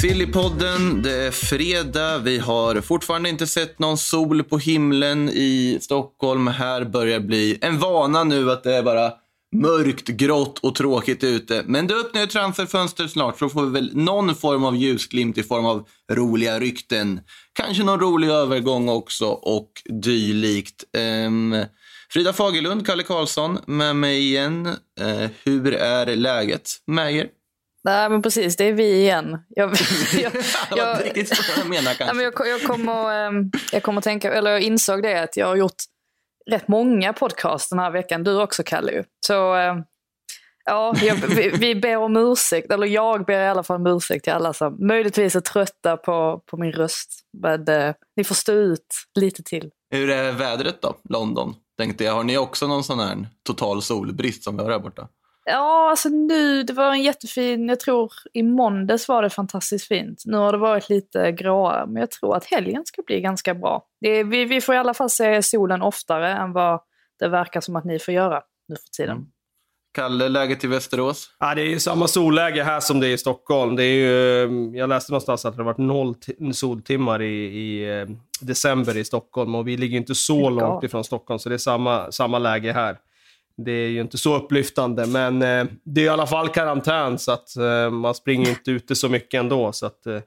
Sillypodden, det är fredag. Vi har fortfarande inte sett någon sol på himlen i Stockholm. Här börjar bli en vana nu att det är bara mörkt, grått och tråkigt ute. Men det öppnar ju transferfönster snart så får vi väl någon form av ljusglimt i form av roliga rykten. Kanske någon rolig övergång också och dylikt. Um, Frida Fagerlund, Kalle Karlsson med mig igen. Uh, hur är läget med er? Nej, men precis. Det är vi igen. Jag, jag, inte riktigt jag menar Nej, kanske. men jag, jag, kommer, ehm, jag kommer tänka, eller jag insåg det att jag har gjort rätt många podcast den här veckan. Du också, Kalle. Så ehm, ja, jag, vi, vi ber om ursäkt, eller jag ber i alla fall om ursäkt till alla som möjligtvis är trötta på, på min röst. Men eh, ni får stå ut lite till. Hur är vädret då, London? Tänkte jag, har ni också någon sån här total solbrist som vi har här borta? Ja, alltså nu, det var en jättefin, jag tror i måndags var det fantastiskt fint. Nu har det varit lite gråare, men jag tror att helgen ska bli ganska bra. Det, vi, vi får i alla fall se solen oftare än vad det verkar som att ni får göra nu för tiden. Mm. Kalle, läget i Västerås? Ja, det är ju samma solläge här som det är i Stockholm. Det är ju, eh, jag läste någonstans att det har varit noll ti- soltimmar i, i eh, december i Stockholm och vi ligger inte så långt ifrån Stockholm, så det är samma, samma läge här. Det är ju inte så upplyftande, men eh, det är i alla fall karantän så att eh, man springer inte ute så mycket ändå, så att eh, det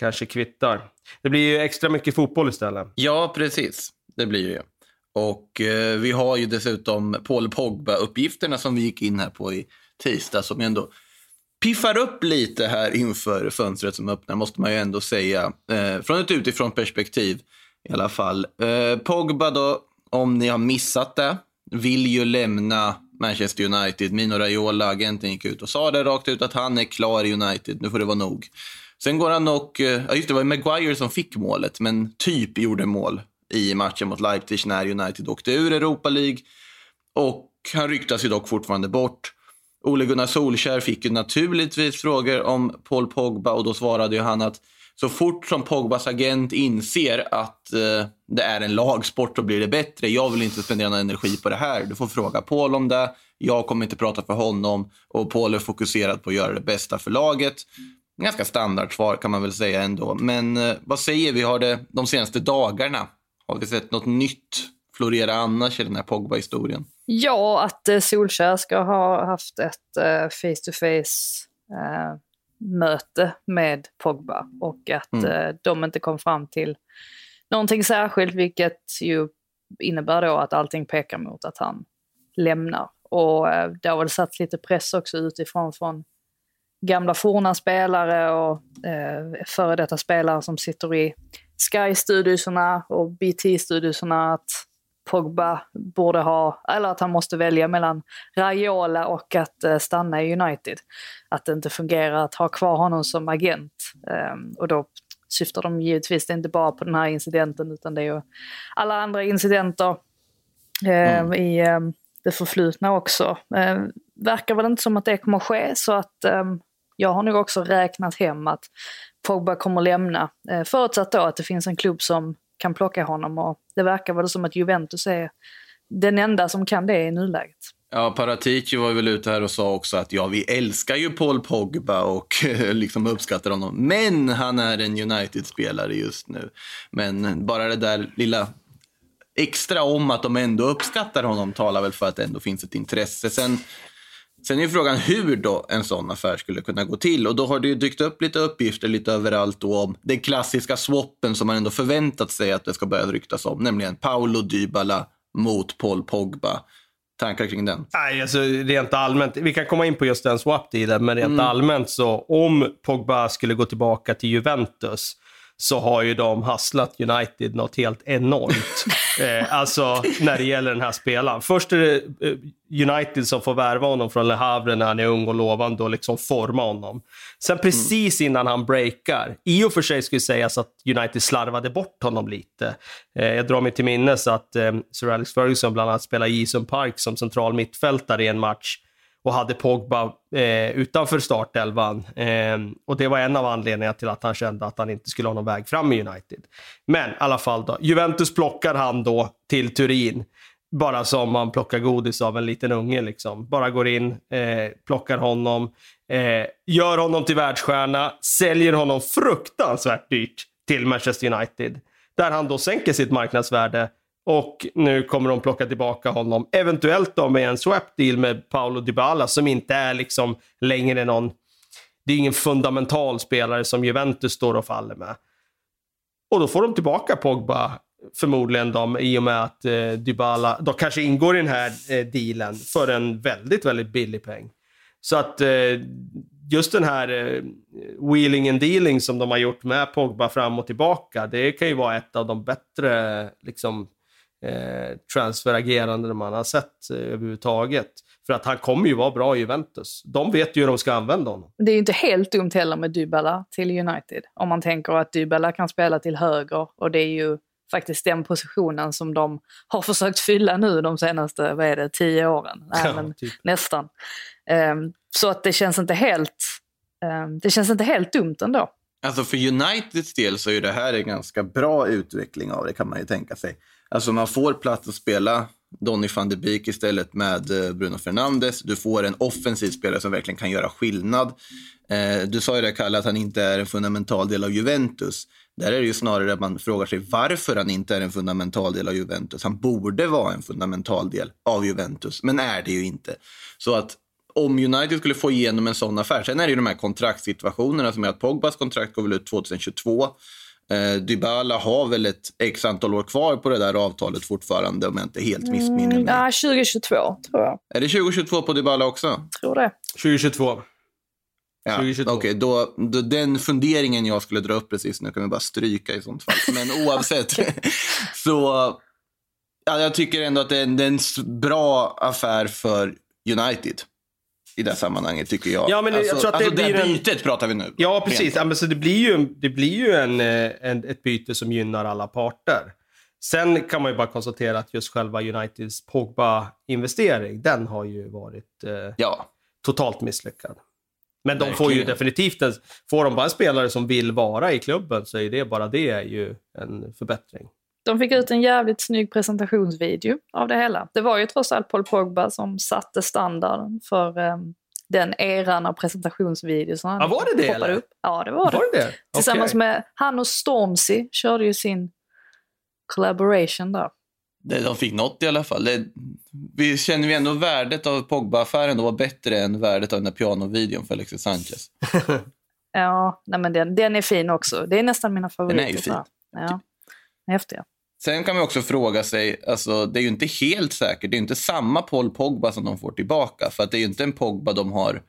kanske kvittar. Det blir ju extra mycket fotboll istället. Ja, precis. Det blir det ju. Och eh, vi har ju dessutom Paul Pogba-uppgifterna som vi gick in här på i tisdag som ändå piffar upp lite här inför fönstret som öppnar, måste man ju ändå säga. Eh, från ett utifrån perspektiv i alla fall. Eh, Pogba då, om ni har missat det, vill ju lämna Manchester United. Mino Raiola, agenten, gick ut och sa det rakt ut att han är klar i United. Nu får det vara nog. Sen går han och, ja just det, det var Maguire som fick målet, men typ gjorde mål i matchen mot Leipzig när United åkte ur Europa League. Och han ryktas ju dock fortfarande bort. Ole Gunnar Solskär fick ju naturligtvis frågor om Paul Pogba och då svarade ju han att så fort som Pogbas agent inser att eh, det är en lagsport så blir det bättre. Jag vill inte spendera någon energi på det här. Du får fråga Paul om det. Jag kommer inte prata för honom och Paul är fokuserad på att göra det bästa för laget. Ganska standardsvar kan man väl säga ändå. Men eh, vad säger vi? Har det de senaste dagarna? Har vi sett något nytt florera annars i den här Pogba-historien? Ja, att eh, Solskjaer ska ha haft ett eh, face-to-face eh, möte med Pogba och att Mm. eh, de inte kom fram till någonting särskilt, vilket ju innebär då att allting pekar mot att han lämnar. Och eh, det har väl satt lite press också utifrån från gamla forna spelare och eh, före detta spelare som sitter i Sky-studioserna och BT-studioserna att Pogba borde ha, eller att han måste välja mellan Raiola och att eh, stanna i United. Att det inte fungerar att ha kvar honom som agent. Ehm, och då syftar de givetvis inte bara på den här incidenten utan det är ju alla andra incidenter ehm, i ehm, det förflutna också. Verkar väl inte som att det kommer ske så att jag har nog också räknat hem att Pogba kommer lämna. Eh, förutsatt då att det finns en klubb som kan plocka honom och det verkar väl som att Juventus är den enda som kan det i nuläget. Ja, Paratici var väl ute här och sa också att ja, vi älskar ju Paul Pogba och liksom uppskattar honom. Men han är en United-spelare just nu. Men bara det där lilla extra om att de ändå uppskattar honom talar väl för att det ändå finns ett intresse. Sen, sen är ju frågan hur då en sån affär skulle kunna gå till. Och då har det ju dykt upp lite uppgifter lite överallt om den klassiska swappen som man ändå förväntat sig att det ska börja ryktas om. Nämligen Paolo Dybala mot Paul Pogba. Tankar kring den? Nej, alltså rent allmänt. Vi kan komma in på just den swap-dealen, men rent Mm. allmänt så om Pogba skulle gå tillbaka till Juventus så har ju de hasslat United något helt enormt. eh, alltså när det gäller den här spelaren. Först är det eh, United som får värva honom från Le Havre när han är ung och lovande och liksom forma honom. Sen precis innan han breakar, i och för sig skulle sägas att United slarvade bort honom lite. Eh, jag drar mig till minnes att eh, Sir Alex Ferguson bland annat spelade i Eason Park som central mittfältare i en match och hade Pogba eh, utanför startelvan. Eh, och det var en av anledningarna till att han kände att han inte skulle ha någon väg fram i United. Men i alla fall då, Juventus plockar han då till Turin. Bara som man plockar godis av en liten unge liksom. Bara går in, eh, plockar honom, eh, gör honom till världsstjärna, säljer honom fruktansvärt dyrt till Manchester United. Där han då sänker sitt marknadsvärde och nu kommer de plocka tillbaka honom. Eventuellt då med en swap deal med Paolo Dybala som inte är liksom längre någon... Det är ingen fundamental spelare som Juventus står och faller med. Och då får de tillbaka Pogba förmodligen de, i och med att eh, Dybala, de kanske ingår i den här eh, dealen för en väldigt, väldigt billig peng. Så att eh, just den här eh, wheeling and dealing som de har gjort med Pogba fram och tillbaka, det kan ju vara ett av de bättre liksom, eh, transferageranden man har sett eh, överhuvudtaget. För att han kommer ju vara bra i Juventus. De vet ju hur de ska använda honom. Det är ju inte helt dumt heller med Dybala till United. Om man tänker att Dybala kan spela till höger och det är ju faktiskt den positionen som de har försökt fylla nu de senaste, vad är det, tio åren? Nej, Ja, men typ. nästan. Ehm, så att det känns inte helt, ehm, det känns inte helt dumt ändå. Alltså för Uniteds del så är det här en ganska bra utveckling av det kan man ju tänka sig. Alltså man får plats att spela Donny van de Beek istället med eh, Bruno Fernandes. Du får en offensiv spelare som verkligen kan göra skillnad. Eh, du sa ju det Kalle att han inte är en fundamental del av Juventus. Där är det ju snarare att man frågar sig varför han inte är en fundamental del av Juventus. Han borde vara en fundamental del av Juventus, men är det ju inte. Så att om United skulle få igenom en sån affär, sen är det ju de här kontraktssituationerna som är att Pogbas kontrakt går väl ut 2022. Eh, Dybala har väl ett x antal år kvar på det där avtalet fortfarande om jag inte helt missminner mig. Ja, 2022 tror jag. Är det 2022 på Dybala också? Tror det. 2022. Ja, 2022. Okej, då, då den funderingen jag skulle dra upp precis nu kan vi bara stryka i sånt fall. Men oavsett så ja, jag tycker ändå att det är en, det är en bra affär för United i det sammanhanget tycker jag. Ja, men jag alltså, tror att det alltså blir det en- bytet pratar vi nu. Ja, precis. Ja, men så det blir ju, det blir ju en, eh, en, ett byte som gynnar alla parter. Sen kan man ju bara konstatera att just själva Uniteds Pogba-investering, den har ju varit eh, Ja, totalt misslyckad. Men de får ju Verkligen. definitivt en, Får de bara en spelare som vill vara i klubben så är det bara det är ju en förbättring. De fick ut en jävligt snygg presentationsvideo av det hela. Det var ju trots allt Paul Pogba som satte standarden för ehm, den eran av presentationsvideosarna. Ja, var det det, eller? Upp. Ja, det var det. Var det det? Tillsammans Okej. med han och Stormzy körde ju sin collaboration där. det, de fick något i alla fall. Det, vi känner ju ändå värdet av Pogba-affären då var bättre än värdet av den där pianovideon för Alexis Sanchez. Ja, nej men den, den är fin också. Det är nästan mina favoriter. Den är ju fin. Ja, häftiga. Sen kan man också fråga sig, alltså, det är ju inte helt säkert, det är ju inte samma Paul Pogba som de får tillbaka. För att det är ju inte en Pogba de har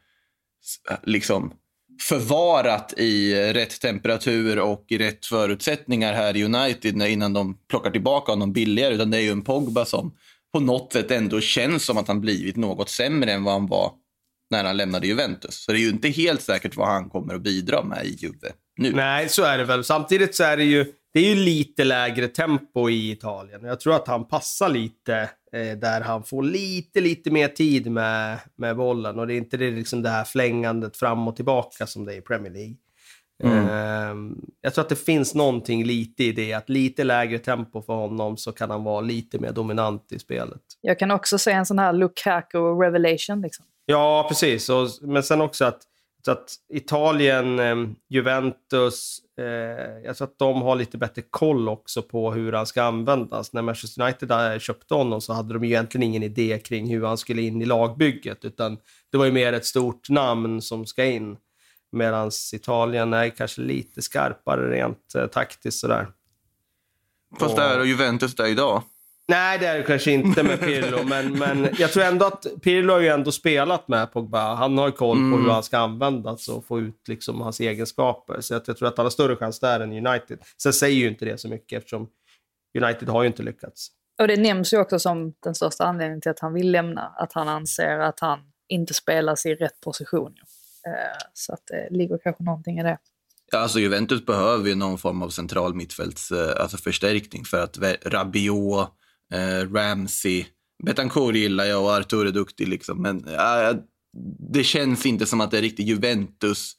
liksom förvarat i rätt temperatur och i rätt förutsättningar här i United innan de plockar tillbaka honom billigare. Utan det är ju en Pogba som på något sätt ändå känns som att han blivit något sämre än vad han var när han lämnade Juventus. Så det är ju inte helt säkert vad han kommer att bidra med i Juve nu. Nej, så är det väl. Samtidigt så är det ju, det är ju lite lägre tempo i Italien. Jag tror att han passar lite eh, där han får lite, lite mer tid med, med bollen. Och det är inte det, liksom det här flängandet fram och tillbaka som det är i Premier League. Ehm, jag tror att det finns någonting lite i det, att lite lägre tempo för honom så kan han vara lite mer dominant i spelet. Jag kan också se en sån här Lukaku revelation. Liksom. Ja, precis. Och, men sen också att, så att Italien, eh, Juventus, eh, jag tror att de har lite bättre koll också på hur han ska användas. När Manchester United köpte honom så hade de ju egentligen ingen idé kring hur han skulle in i lagbygget, utan det var ju mer ett stort namn som ska in. Medan Italien är kanske lite skarpare rent eh, taktiskt sådär. Fast det är och Juventus där idag. Nej, det är det kanske inte med Pirlo, men, men jag tror ändå att Pirlo har ju ändå spelat med Pogba. Han har ju koll på Mm. hur han ska användas och få ut liksom hans egenskaper. Så jag tror att han har större chans där än United. Sen säger ju inte det så mycket eftersom United har ju inte lyckats. Och det nämns ju också som den största anledningen till att han vill lämna. Att han anser att han inte spelas i rätt position. Eh, Så att det ligger kanske någonting i det. Ja, Alltså Juventus behöver ju någon form av central mittfälts, eh, alltså förstärkning för att Rabiot, eh, Ramsey, Betancourt gillar jag och Artur är duktig liksom, men eh, det känns inte som att det är riktigt Juventus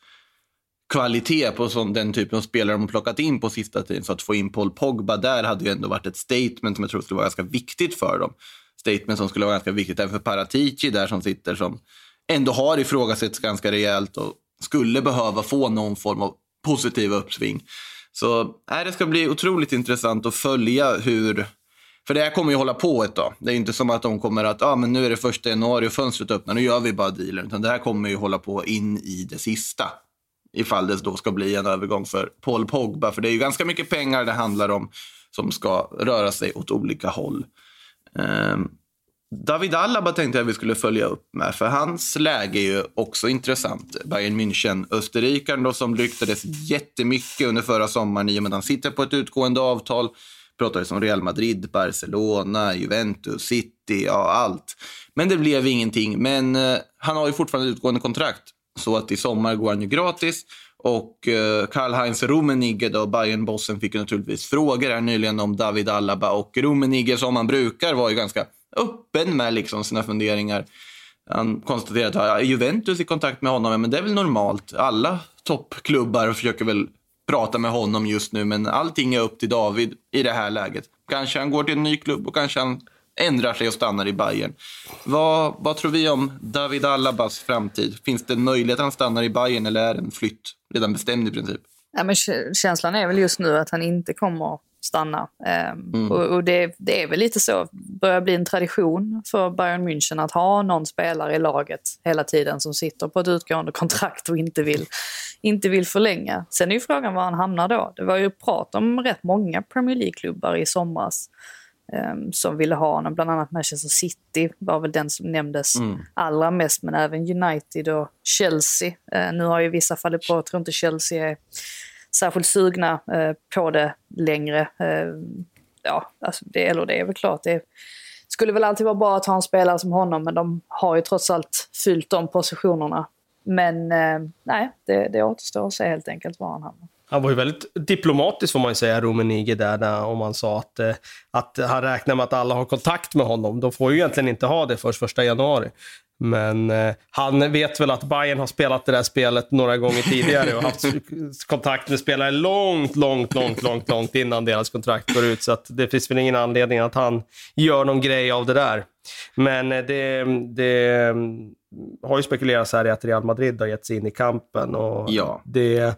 kvalitet på sån, den typen av spelare de har plockat in på sista tiden. Så att få in Paul Pogba där hade ju ändå varit ett statement som jag tror skulle vara ganska viktigt för dem. Statement som skulle vara ganska viktigt även för Paratici där som sitter som ändå har ifrågasätts ganska rejält och skulle behöva få någon form av positiv uppsving. Så äh, det ska bli otroligt intressant att följa hur... För det här kommer ju hålla på ett tag. Det är inte som att de kommer att ah, men nu är det första januari och fönstret öppnar, nu gör vi bara dealen. Utan det här kommer ju hålla på in i det sista. Ifall det då ska bli en övergång för Paul Pogba. För det är ju ganska mycket pengar det handlar om som ska röra sig åt olika håll. Um, David Alaba tänkte jag vi skulle följa upp med, för hans läge är ju också intressant. Bayern München, österrikaren då som ryktades jättemycket under förra sommaren i och med att han sitter på ett utgående avtal. Pratades om Real Madrid, Barcelona, Juventus, City, ja allt. Men det blev ingenting. Men eh, han har ju fortfarande utgående kontrakt. Så att i sommar går han ju gratis. Och eh, Karl-Heinz Rummenigge, då, Bayern-bossen, fick ju naturligtvis frågor här nyligen om David Alaba. Och Rummenigge, som han brukar, var ju ganska öppen med liksom sina funderingar. Han konstaterade att ja, Juventus är i kontakt med honom, men det är väl normalt. Alla toppklubbar försöker väl prata med honom just nu, men allting är upp till David i det här läget. Kanske han går till en ny klubb och kanske han ändrar sig och stannar i Bayern. Vad, vad tror vi om David Alabas framtid? Finns det en möjlighet att han stannar i Bayern eller är en flytt redan bestämd i princip? Ja, men känslan är väl just nu att han inte kommer stanna. Ehm, Och, och det, det är väl lite så, börjar bli en tradition för Bayern München att ha någon spelare i laget hela tiden som sitter på ett utgående kontrakt och inte vill, inte vill förlänga. Sen är ju frågan var han hamnar då. Det var ju prat om rätt många Premier League-klubbar i somras ehm, som ville ha honom. Bland annat Manchester City var väl den som nämndes allra mest, men även United och Chelsea. Eh, nu har ju vissa fallit på, jag tror inte Chelsea är särskilt sugna eh, på det längre. Eh, ja, alltså det, eller det är väl klart. Det skulle väl alltid vara bra att ha en spelare som honom, men de har ju trots allt fyllt de positionerna. Men eh, nej, det, det återstår att se helt enkelt var han hamnar. Han var ju väldigt diplomatisk får man ju säga, Rummenigge där, där om han sa att, eh, att han räknar med att alla har kontakt med honom. De får ju egentligen inte ha det först första januari. Men eh, han vet väl att Bayern har spelat det där spelet några gånger tidigare och haft kontakt med spelare långt, långt, långt, långt, långt innan deras kontrakt går ut. Så att det finns väl ingen anledning att han gör någon grej av det där. Men eh, det, det har ju spekulerats här i att Real Madrid har gett sig in i kampen. Och Ja. det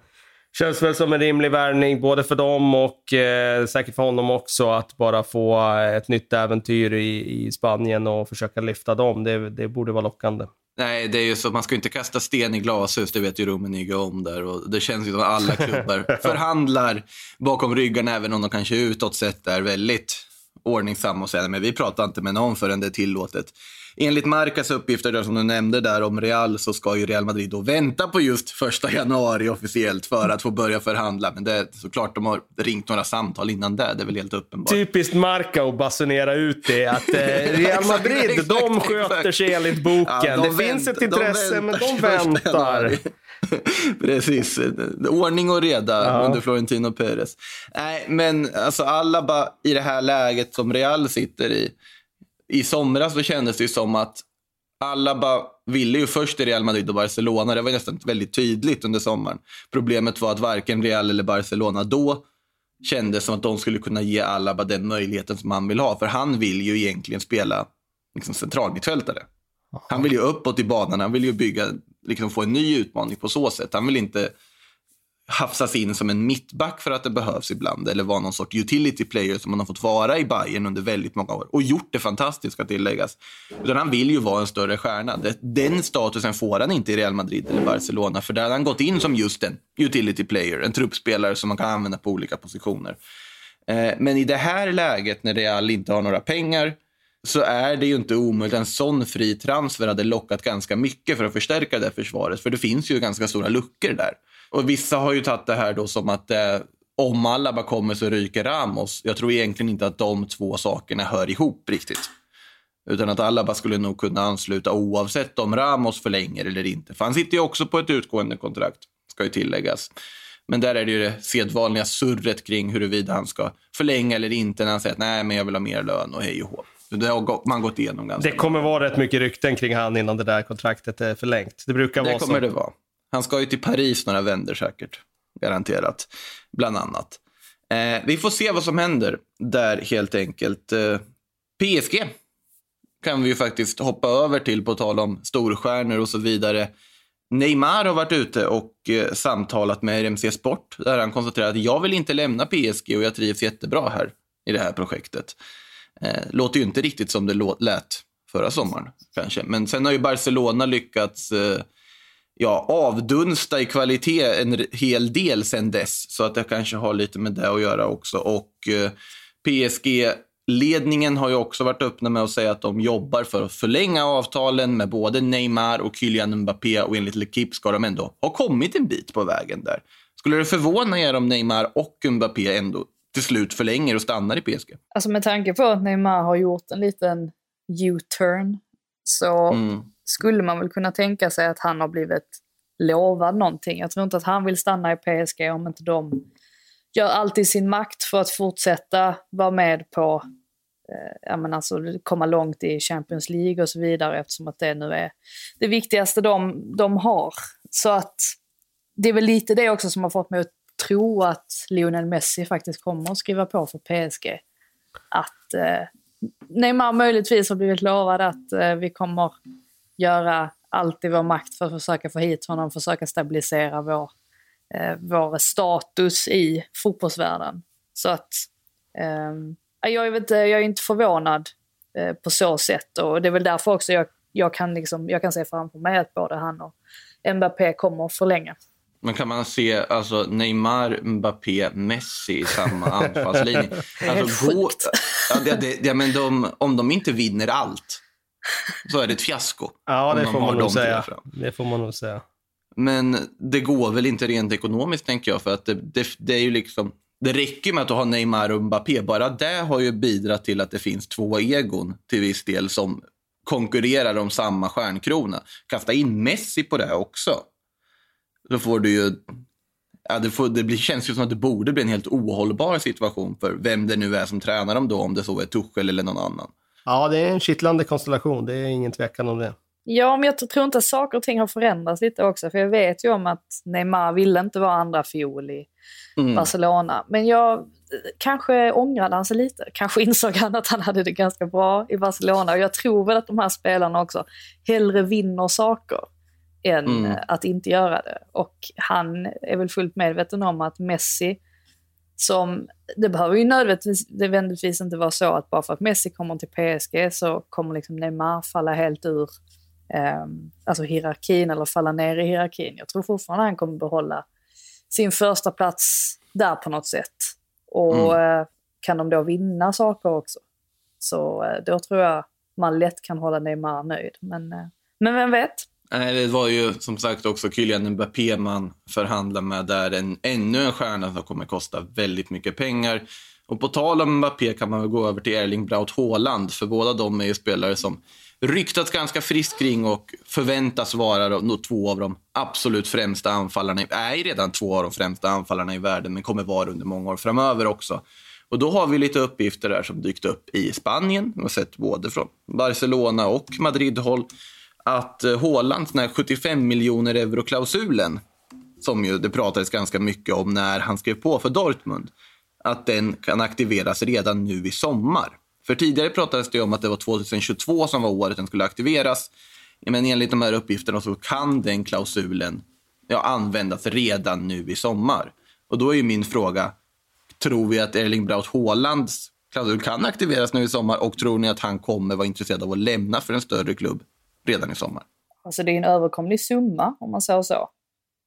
känns väl som en rimlig värvning både för dem och eh, säkert för honom också att bara få ett nytt äventyr i, i Spanien och försöka lyfta dem. Det, det borde vara lockande. Nej, det är ju så man ska inte kasta sten i glashus, det vet ju Rummenigge om där. Och det känns ju som att alla klubbar förhandlar bakom ryggen, även om de kanske utåt sett är väldigt ordningsamma och säger men vi pratar inte med någon förrän det är tillåtet. Enligt Marcas uppgifter som du nämnde där om Real så ska ju Real Madrid då vänta på just första januari officiellt för att få börja förhandla. Men det är såklart de har ringt några samtal innan det, det är väl helt uppenbart. Typiskt Marca att basunera ut det. Att eh, Real Madrid, Exakt, de exakt, sköter exakt. sig enligt boken. Ja, de det finns vänt- ett intresse, men de väntar. Precis. Ordning och reda Ja. under Florentino Perez. Nej, men alltså Alaba i det här läget som Real sitter i. I somras så kändes det ju som att Alaba ville ju först till Real Madrid och Barcelona. Det var nästan väldigt tydligt under sommaren. Problemet var att varken Real eller Barcelona då kände som att de skulle kunna ge Alaba den möjligheten som han vill ha. För han vill ju egentligen spela liksom centralmittfältare. Han vill ju uppåt i banan, han vill ju bygga, liksom få en ny utmaning på så sätt. Han vill inte hafsas in som en mittback för att det behövs ibland eller vara någon sorts utility player som han har fått vara i Bayern under väldigt många år och gjort det fantastiskt ska tilläggas. Utan han vill ju vara en större stjärna. Den statusen får han inte i Real Madrid eller Barcelona för där har han gått in som just en utility player, en truppspelare som man kan använda på olika positioner. Eh, men i det här läget när Real inte har några pengar så är det ju inte omöjligt. En sån fri transfer hade lockat ganska mycket för att förstärka det försvaret. För det finns ju ganska stora luckor där. Och vissa har ju tagit det här då som att eh, om Alaba kommer så ryker Ramos. Jag tror egentligen inte att de två sakerna hör ihop riktigt. Utan att Alaba skulle nog kunna ansluta oavsett om Ramos förlänger eller inte. För han sitter ju också på ett utgående kontrakt, ska ju tilläggas. Men där är det ju det sedvanliga surret kring huruvida han ska förlänga eller inte när han säger att nej, men jag vill ha mer lön och hej och hå. Det har man gått igenom ganska Det kommer vara rätt mycket rykten kring han innan det där kontraktet är förlängt. Det brukar Det vara kommer så. det vara. Han ska ju till Paris några vänder säkert. Garanterat. Bland annat. Eh, vi får se vad som händer där helt enkelt. Eh, PSG kan vi ju faktiskt hoppa över till på tal om storstjärnor och så vidare. Neymar har varit ute och eh, samtalat med RMC Sport där han konstaterar att jag vill inte lämna PSG och jag trivs jättebra här i det här projektet. Eh, låter ju inte riktigt som det lät förra sommaren kanske. Men sen har ju Barcelona lyckats eh, ja, avdunsta i kvalitet en hel del sen dess. Så att det kanske har lite med det att göra också. Och eh, PSG-ledningen har ju också varit öppna med att säga att de jobbar för att förlänga avtalen med både Neymar och Kylian Mbappé och enligt L'Equipe ska de ändå ha kommit en bit på vägen där. Skulle det förvåna er om Neymar och Mbappé ändå till slut förlänger och stannar i PSG? Alltså med tanke på att Neymar har gjort en liten U-turn så Mm skulle man väl kunna tänka sig att han har blivit lovad någonting. Jag tror inte att han vill stanna i PSG om inte de gör allt i sin makt för att fortsätta vara med på, eh, ja men alltså komma långt i Champions League och så vidare eftersom att det nu är det viktigaste de, de har. Så att det är väl lite det också som har fått mig att tro att Lionel Messi faktiskt kommer att skriva på för PSG. Att eh, Neymar möjligtvis har blivit lovad att eh, vi kommer göra allt i vår makt för att försöka få hit honom, försöka stabilisera vår, eh, vår status i fotbollsvärlden. Så att ehm, jag, är inte, jag är inte förvånad eh, på så sätt och det är väl därför också jag, jag, kan, liksom, jag kan se framför mig att både han och Mbappé kommer att förlänga. Men kan man se alltså, Neymar, Mbappé, Messi i samma anfallslinje? Helt Alltså, gå, sjukt. ja, det, det, ja, men de, om de inte vinner allt så är det ett fiasko. Ja, det de får man nog säga. Det får man nog säga. Men det går väl inte rent ekonomiskt, tänker jag. För att det, det, det är ju liksom... Det räcker med att du har Neymar och Mbappé. Bara det har ju bidragit till att det finns två egon till viss del som konkurrerar om samma stjärnkrona. Kasta in Messi på det också. Då får du ju... Ja, det, får, det blir, känns ju som att det borde bli en helt ohållbar situation för vem det nu är som tränar dem då, om det så är Tuchel eller någon annan. Ja, det är en kittlande konstellation. Det är ingen tvekan om det. Ja, men jag tror inte att saker och ting har förändrats lite också. För jag vet ju om att Neymar ville inte vara andra fiol i Mm. Barcelona. Men jag kanske ångrade han sig lite. Kanske insåg han att han hade det ganska bra i Barcelona. Och jag tror väl att de här spelarna också hellre vinner saker än Mm. att inte göra det. Och han är väl fullt medveten om att Messi, som, det behöver ju nödvändigtvis, nödvändigtvis inte vara så att bara för att Messi kommer till PSG så kommer liksom Neymar falla helt ur eh, alltså hierarkin eller falla ner i hierarkin. Jag tror fortfarande han kommer behålla sin första plats där på något sätt. Och eh, kan de då vinna saker också så eh, då tror jag man lätt kan hålla Neymar nöjd. Men, eh, men vem vet? Nej, det var ju som sagt också Kylian Mbappé man förhandlar med där. En, ännu en stjärna som kommer kosta väldigt mycket pengar. Och på tal om Mbappé kan man väl gå över till Erling Braut Haaland. För båda de är ju spelare som ryktats ganska friskt kring och förväntas vara då, nog två av de absolut främsta anfallarna. Är redan två av de främsta anfallarna i världen, men kommer vara under många år framöver också. Och då har vi lite uppgifter där som dykt upp i Spanien. Vi har sett både från Barcelona och Madrid-håll att eh, Haaland, den här 75 miljoner euro-klausulen som ju det pratades ganska mycket om när han skrev på för Dortmund, att den kan aktiveras redan nu i sommar. För tidigare pratades det om att det var 2022 som var året den skulle aktiveras. Men enligt de här uppgifterna så kan den klausulen ja, användas redan nu i sommar. Och då är ju min fråga, tror vi att Erling Braut Haalands klausul kan aktiveras nu i sommar och tror ni att han kommer vara intresserad av att lämna för en större klubb redan i sommar? Alltså det är en överkomlig summa om man säger så.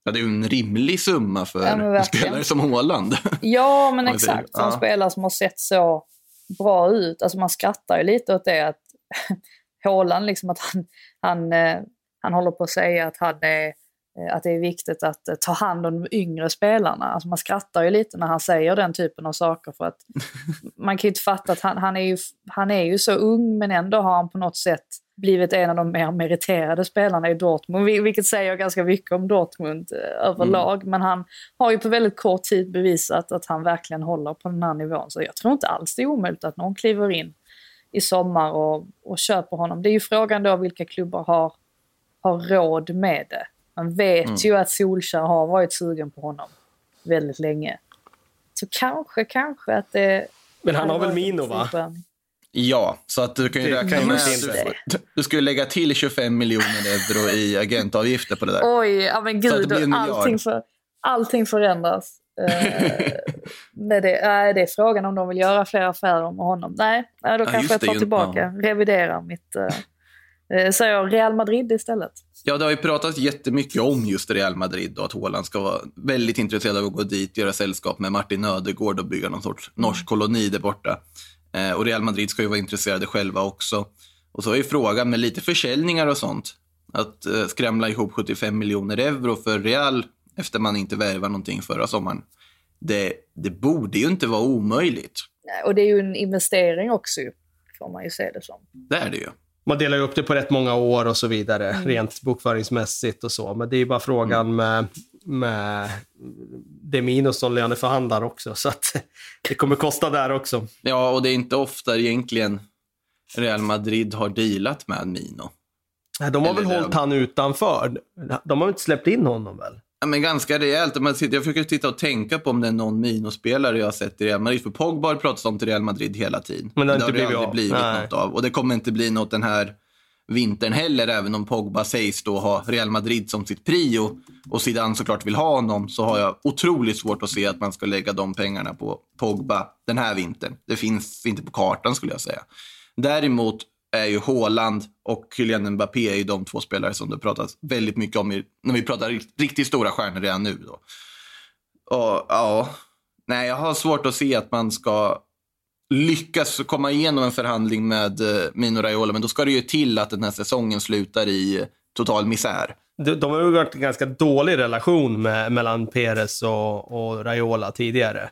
Ja, det är ju en rimlig summa för Ja, en spelare som Håland. Ja, men exakt. Som ja. spelare som har sett så bra ut. Alltså man skrattar ju lite åt det att Haaland, liksom att han, han, eh, han håller på att säga att, han är, eh, att det är viktigt att eh, ta hand om de yngre spelarna. Alltså man skrattar ju lite när han säger den typen av saker för att man kan ju inte fatta att han, han, är ju, han är ju så ung men ändå har han på något sätt blivit en av de mer meriterade spelarna i Dortmund, vil- vilket säger ganska mycket om Dortmund eh, överlag. Men han har ju på väldigt kort tid bevisat att han verkligen håller på den här nivån. Så jag tror inte alls det är omöjligt att någon kliver in i sommar och, och köper honom. Det är ju frågan då vilka klubbar har, har råd med det. Man vet ju att Solskjaer har varit sugen på honom väldigt länge. Så kanske, kanske att det... Men han har väl Mino, va? Ja, så att du kan ju Det räkna kan med du, du skulle lägga till 25 miljoner euro i agentavgifter på det där. Oj, ja men Så det gud, miljard. allting, för, allting förändras. Eh, med det, nej, det är frågan om de vill göra fler affärer med honom. Nej, nej då Ja, kanske jag det, tar ju- tillbaka, reviderar mitt... Uh, uh, säger jag Real Madrid istället. Ja, det har ju pratats jättemycket om just Real Madrid och att Haaland ska vara väldigt intresserad av att gå dit, göra sällskap med Martin Ödegård och bygga någon sorts norsk koloni där borta. Eh, och Real Madrid ska ju vara intresserade själva också. Och så är ju frågan med lite försäljningar och sånt, att eh, skramla ihop 75 miljoner euro för Real efter man inte värvar någonting förra sommaren. Det, det borde ju inte vara omöjligt. Och det är ju en investering också, får man ju se det som. Det är det ju. Man delar ju upp det på rätt många år och så vidare, rent bokföringsmässigt och så. Men det är ju bara frågan med, med det minus som löneförhandlar också. Så att det kommer kosta där också. Ja, och det är inte ofta egentligen Real Madrid har dealat med Mino. Nej, De har Eller väl det- hållit han utanför. De har väl inte släppt in honom väl? Ja, men ganska rejält. Man sitter, jag försöker titta och tänka på om det är någon Mino-spelare jag har sett i Real Madrid. För Pogba har pratats om till Real Madrid hela tiden. Men det har inte aldrig blivit av. blivit Nej. något av. Och det kommer inte bli något den här vintern heller, även om Pogba sägs då ha Real Madrid som sitt prio och Zidane såklart vill ha honom, så har jag otroligt svårt att se att man ska lägga de pengarna på Pogba den här vintern. Det finns inte på kartan skulle jag säga. Däremot är ju Haaland och Kylian Mbappé är ju de två spelare som det pratas väldigt mycket om i, när vi pratar riktigt stora stjärnor redan nu. Då. Och, ja, nej, jag har svårt att se att man ska lyckas komma igenom en förhandling med eh, Mino Raiola, men då ska det ju till att den här säsongen slutar i total misär. De, de har ju varit en ganska dålig relation med, mellan Perez och, och Raiola tidigare.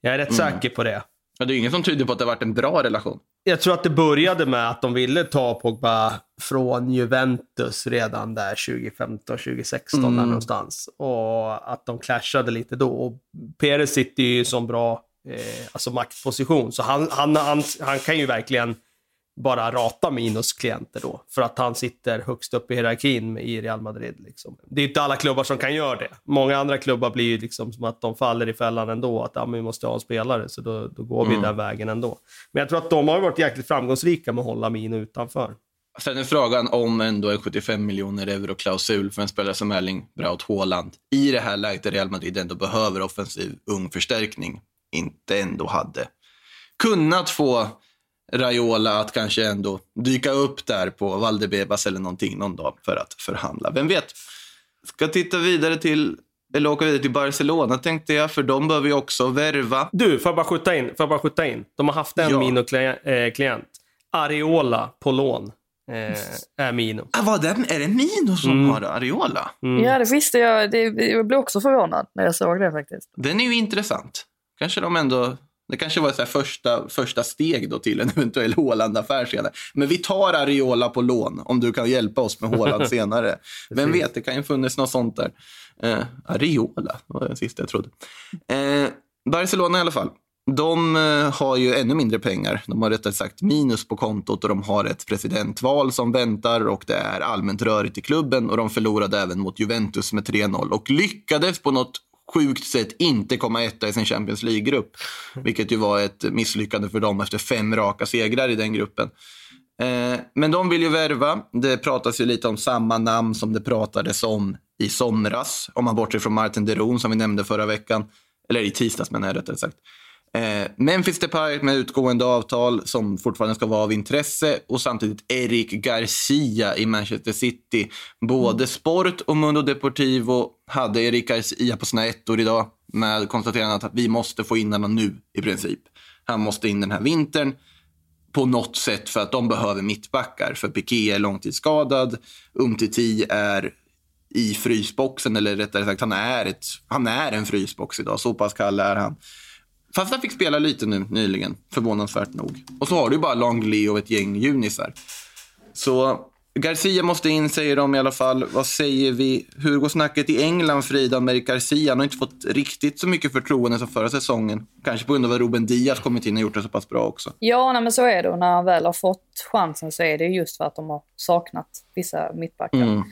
Jag är rätt säker på det. Ja, det är ju ingen som tyder på att det har varit en bra relation. Jag tror att det började med att de ville ta Pogba från Juventus redan där 2015, 2016 Mm. någonstans. Och att de clashade lite då. Och Perez sitter ju i som bra eh, alltså maktposition, så han, han, han, han kan ju verkligen bara rata Minos klienter då. För att han sitter högst upp i hierarkin i Real Madrid. Liksom. Det är inte alla klubbar som kan göra det. Många andra klubbar blir ju liksom som att de faller i fällan ändå. Att men vi måste ha en spelare, så då, då går vi Mm. den vägen ändå. Men jag tror att de har varit jäkligt framgångsrika med att hålla Mino utanför. Sen är frågan om ändå en 75 miljoner euro-klausul för en spelare som Erling Braut Haaland i det här läget där Real Madrid ändå behöver offensiv ung förstärkning inte ändå hade kunnat få Raiola att kanske ändå dyka upp där på Valdebebas eller någonting någon dag för att förhandla. Vem vet? Ska titta vidare till, eller åka vidare till Barcelona tänkte jag, för de behöver ju också värva. Du, får jag bara skjuta in? Får jag bara skjuta in? De har haft en Ja. Mino-klient. Areola på lån eh, är Mino. Ah, vad är, det, är det Mino som Mm. har Ariola? Mm. Ja, det visste jag. Det, jag blev också förvånad när jag såg det faktiskt. Den är ju intressant. Kanske de ändå... Det kanske var så första, första steg då till en eventuell Haaland-affär senare. Men vi tar Ariola på lån om du kan hjälpa oss med Haaland senare. Vem vet, det kan ju funnits något sånt där. Eh, Ariola, var det sista jag trodde. Eh, Barcelona i alla fall. De eh, har ju ännu mindre pengar. De har rättare sagt minus på kontot och de har ett presidentval som väntar och det är allmänt rörigt i klubben och de förlorade även mot Juventus med 3-0 och lyckades på något sjukt sätt inte komma etta i sin Champions League-grupp. Vilket ju var ett misslyckande för dem efter fem raka segrar i den gruppen. Eh, men de vill ju värva. Det pratas ju lite om samma namn som det pratades om i somras. Om man bortser från Martin Deron som vi nämnde förra veckan. Eller i tisdags menar jag rättare sagt. Eh, Memphis Depay med utgående avtal som fortfarande ska vara av intresse och samtidigt Eric Garcia i Manchester City. Både Sport och Mundo Deportivo hade Eric Garcia på sina ettor idag med konstaterandet att vi måste få in honom nu i princip. Han måste in den här vintern på något sätt för att de behöver mittbackar. För Piqué är långtidsskadad, Umtiti är i frysboxen, eller rättare sagt han är, ett, han är en frysbox idag. Så pass kall är han. Fast han fick spela lite nu nyligen, förvånansvärt nog. Och så har du bara Longley och ett gäng junisar. Så Garcia måste in, säger de i alla fall. Vad säger vi? Hur går snacket i England, Frida, med Garcia? Han har inte fått riktigt så mycket förtroende som förra säsongen. Kanske på grund av att Ruben Diaz kommit in och gjort det så pass bra också. Ja, nej, men så är det. Och när han väl har fått chansen så är det just för att de har saknat vissa mittbackar. Mm.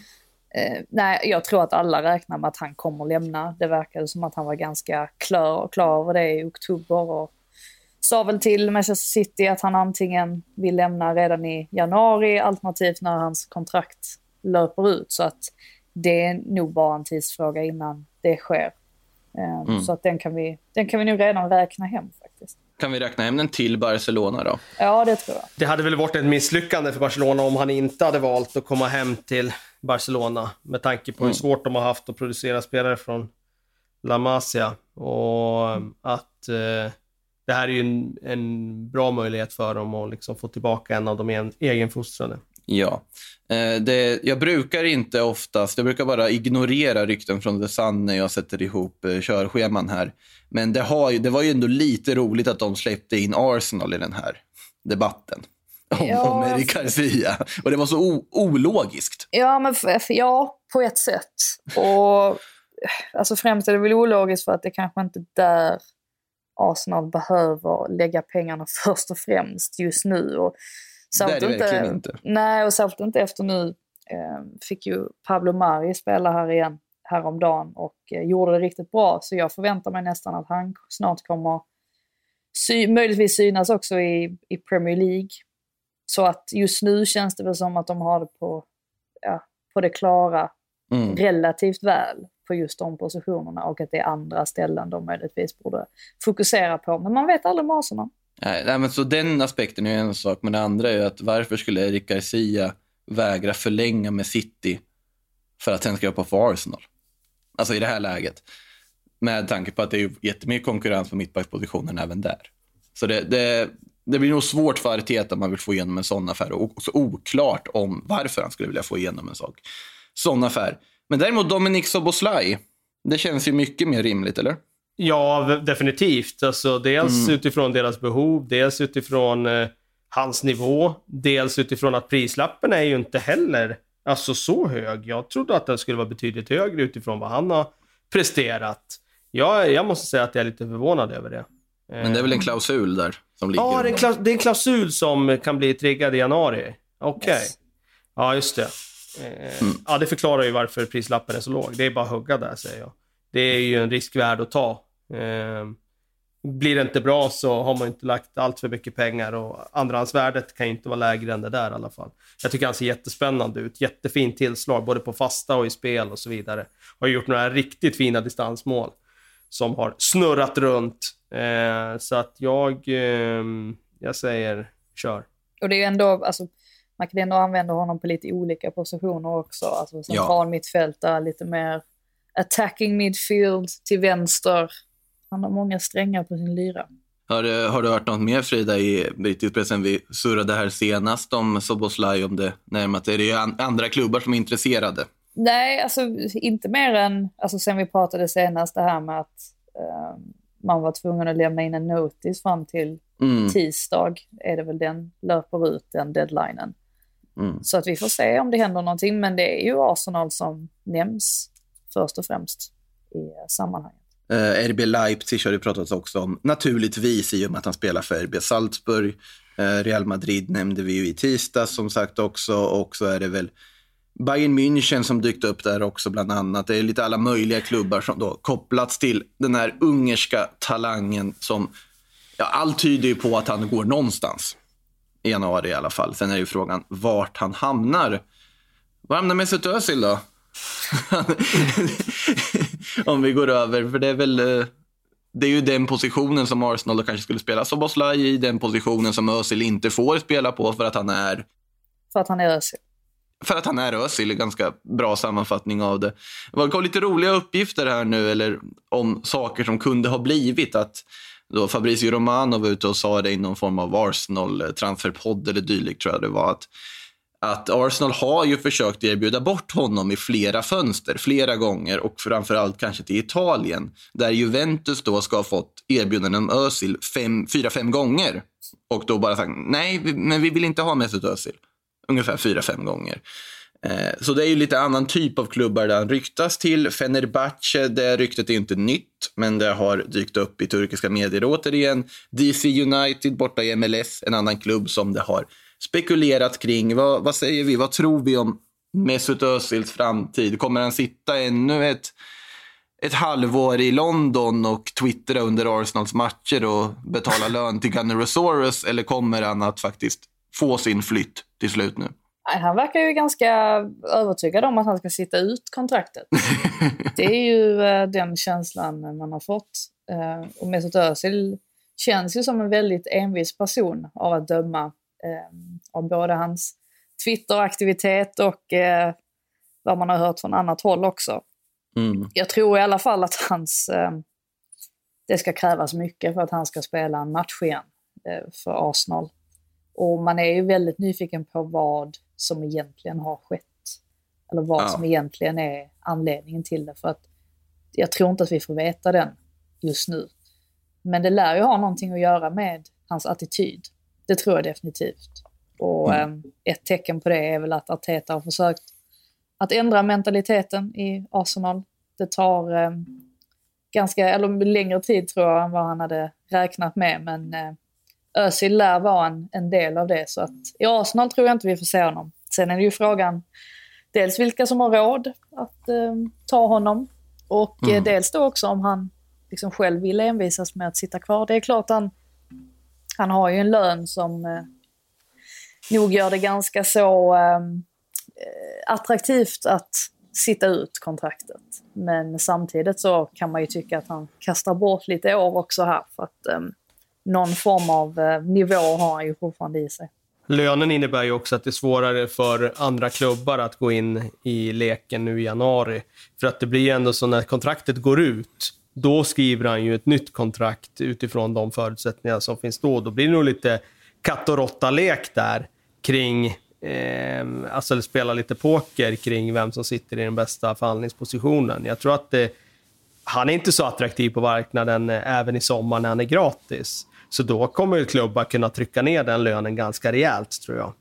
Eh, nej, jag tror att alla räknar med att han kommer lämna. Det verkade som att han var ganska klar, klar över det i oktober och sa väl till Manchester City att han antingen vill lämna redan i januari alternativt när hans kontrakt löper ut. Så att det är nog bara en tidsfråga innan det sker. Eh, Mm. Så att den kan, vi, den kan vi nog redan räkna hem faktiskt. Kan vi räkna hem den till Barcelona då? Ja, det tror jag. Det hade väl varit ett misslyckande för Barcelona om han inte hade valt att komma hem till Barcelona. Med tanke på hur svårt de har haft att producera spelare från La Masia. Och att eh, det här är ju en, en bra möjlighet för dem att liksom få tillbaka en av de en, egenfostrade. Ja. Eh, det, jag brukar inte oftast, jag brukar bara ignorera rykten från The Sun när jag sätter ihop eh, körscheman här. Men det, har, ju- det var ju ändå lite roligt att de släppte in Arsenal i den här debatten. Om, Ja, om Eric Garcia. Och det var så o, ologiskt. Ja, men ja, på ett sätt. Och alltså främst är det väl ologiskt för att det kanske inte är där Arsenal behöver lägga pengarna först och främst just nu. Och Det är det verkligen inte. Nej, och särskilt inte efter nu eh, fick ju Pablo Mari spela här igen häromdagen och eh, gjorde det riktigt bra. Så jag förväntar mig nästan att han snart kommer sy- möjligtvis synas också i, i Premier League. Så att just nu känns det väl som att de har det på, ja, på det klara Mm. relativt väl på just de positionerna och att det är andra ställen de möjligtvis borde fokusera på. Men man vet aldrig med. Nej, men så den aspekten är en sak, men det andra är ju att varför skulle Eric Garcia vägra förlänga med City för att sen skriva på för Arsenal? Alltså i det här läget. Med tanke på att det är jättemycket konkurrens på mittbackspositionen även där. Så det, det, det blir nog svårt för Arteta om man vill få igenom en sån affär och så oklart om varför han skulle vilja få igenom en sak. sån affär. Men däremot Dominic Soboslaj, det känns ju mycket mer rimligt, eller? Ja, definitivt. Alltså, dels utifrån deras behov, dels utifrån eh, hans nivå, dels utifrån att prislappen är ju inte heller alltså, så hög. Jag trodde att den skulle vara betydligt högre utifrån vad han har presterat. Jag, jag måste säga att jag är lite förvånad över det. Men det är väl en klausul där som ligger? Ja, det är, en klaus- det är en klausul som kan bli triggad i januari. Okej. Yes. Ja, just det. Eh, Ja, det förklarar ju varför prislappen är så låg. Det är bara att hugga där, säger jag. Det är ju en risk värd att ta. Eh, blir det inte bra så har man inte lagt allt för mycket pengar och andrahandsvärdet kan ju inte vara lägre än det där i alla fall. Jag tycker han ser jättespännande ut. Jättefint tillslag, både på fasta och i spel och så vidare. Har gjort några riktigt fina distansmål som har snurrat runt. Eh, så att jag, ehm, jag säger kör. Och det är ju ändå, alltså, man kan ändå använda honom på lite olika positioner också. Alltså central mittfältare, lite mer attacking midfield till vänster. Han har många strängar på sin lyra. Har, du- har du hört något mer Frida i brittisk press än vi surrade här senast om Soboslaj om det närmat? Det är ju an- andra klubbar som är intresserade. Nej, alltså inte mer än, alltså sen vi pratade senast det här med att eh, man var tvungen att lämna in en notis fram till Mm. tisdag, är det väl den löper ut, den deadlinen. Mm. Så att vi får se om det händer någonting, men det är ju Arsenal som nämns först och främst i sammanhanget. Eh, uh, RB Leipzig har det pratats också om, naturligtvis i och med att han spelar för RB Salzburg. Uh, Real Madrid nämnde vi ju i tisdags som sagt också och så är det väl Bayern München som dykt upp där också bland annat. Det är lite alla möjliga klubbar som då kopplats till den här ungerska talangen som, ja allt tyder ju på att han går någonstans. I januari i alla fall. Sen är ju frågan vart han hamnar. Var hamnar Mesut Özil då? Om vi går över, för det är väl... eh, det är ju den positionen som Arsenal kanske skulle spela Soboslaj i, den positionen som Özil inte får spela på för att han är För att han är Özil. för att han är Özil, ganska bra sammanfattning av det. Det kom lite roliga uppgifter här nu, eller om saker som kunde ha blivit. Att då Fabrizio Romano var ute och sa det i någon form av Arsenal-transferpodd eller dylikt, tror jag det var. Att, att Arsenal har ju försökt erbjuda bort honom i flera fönster, flera gånger och framförallt kanske till Italien, där Juventus då ska ha fått erbjudanden om Özil fem, fyra, fem gånger. Och då bara sagt nej, men vi vill inte ha Mesut Özil ungefär fyra, fem gånger. Eh, så det är ju lite annan typ av klubbar där han ryktas till. Fenerbahce, det ryktet är inte nytt, men det har dykt upp i turkiska medier återigen. DC United borta i MLS, en annan klubb som det har spekulerat kring. Vad, vad säger vi? Vad tror vi om Mesut Özils framtid? Kommer han sitta ännu ett, ett halvår i London och twittra under Arsenals matcher och betala lön till Gunnerosaurus? Eller kommer han att faktiskt få sin flytt till slut nu? Han verkar ju ganska övertygad om att han ska sitta ut kontraktet. Det är ju eh, den känslan man har fått. Eh, och Mesut Özil känns ju som en väldigt envis person av att döma eh, av både hans Twitter-aktivitet och eh, vad man har hört från annat håll också. Mm. Jag tror i alla fall att hans... Eh, det ska krävas mycket för att han ska spela en match igen eh, för Arsenal. Och man är ju väldigt nyfiken på vad som egentligen har skett. Eller vad Ja. som egentligen är anledningen till det. För att jag tror inte att vi får veta den just nu. Men det lär ju ha någonting att göra med hans attityd. Det tror jag definitivt. Och Mm. eh, ett tecken på det är väl att Arteta har försökt att ändra mentaliteten i Arsenal. Det tar eh, ganska, eller längre tid tror jag än vad han hade räknat med. Men eh, Özil lär vara en, en del av det. Så att i Arsenal tror jag inte vi får se honom. Sen är det ju frågan dels vilka som har råd att eh, ta honom och eh, Mm. dels då också om han liksom själv vill envisas med att sitta kvar. Det är klart han, han har ju en lön som eh, nog gör det ganska så ehm, eh, attraktivt att sitta ut kontraktet. Men samtidigt så kan man ju tycka att han kastar bort lite år också här för att eh, någon form av eh, nivå har han ju fortfarande i sig. Lönen innebär ju också att det är svårare för andra klubbar att gå in i leken nu i januari. För att det blir ändå så när kontraktet går ut, då skriver han ju ett nytt kontrakt utifrån de förutsättningar som finns då. Då blir det nog lite katt och råtta-lek där kring, eh, alltså spela lite poker kring vem som sitter i den bästa förhandlingspositionen. Jag tror att det, han är inte så attraktiv på marknaden eh, även i sommar när han är gratis. Så då kommer ju klubbar kunna trycka ner den lönen ganska rejält, tror jag.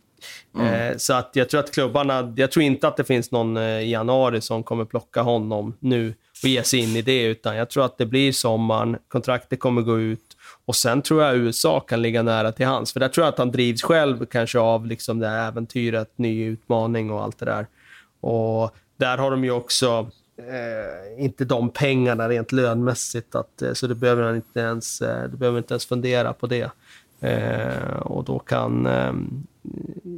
Eh, så att jag tror att klubbarna, jag tror inte att det finns någon eh, i januari som kommer plocka honom nu och ge sig in i det, utan jag tror att det blir sommaren, kontraktet kommer gå ut och sen tror jag USA kan ligga nära till hans. För där tror jag att han drivs själv kanske av liksom det här äventyret, ny utmaning och allt det där. Och där har de ju också eh, inte de pengarna rent lönmässigt, att, eh, så det behöver han inte ens, eh, det behöver inte ens fundera på det. Eh, och då kan, eh,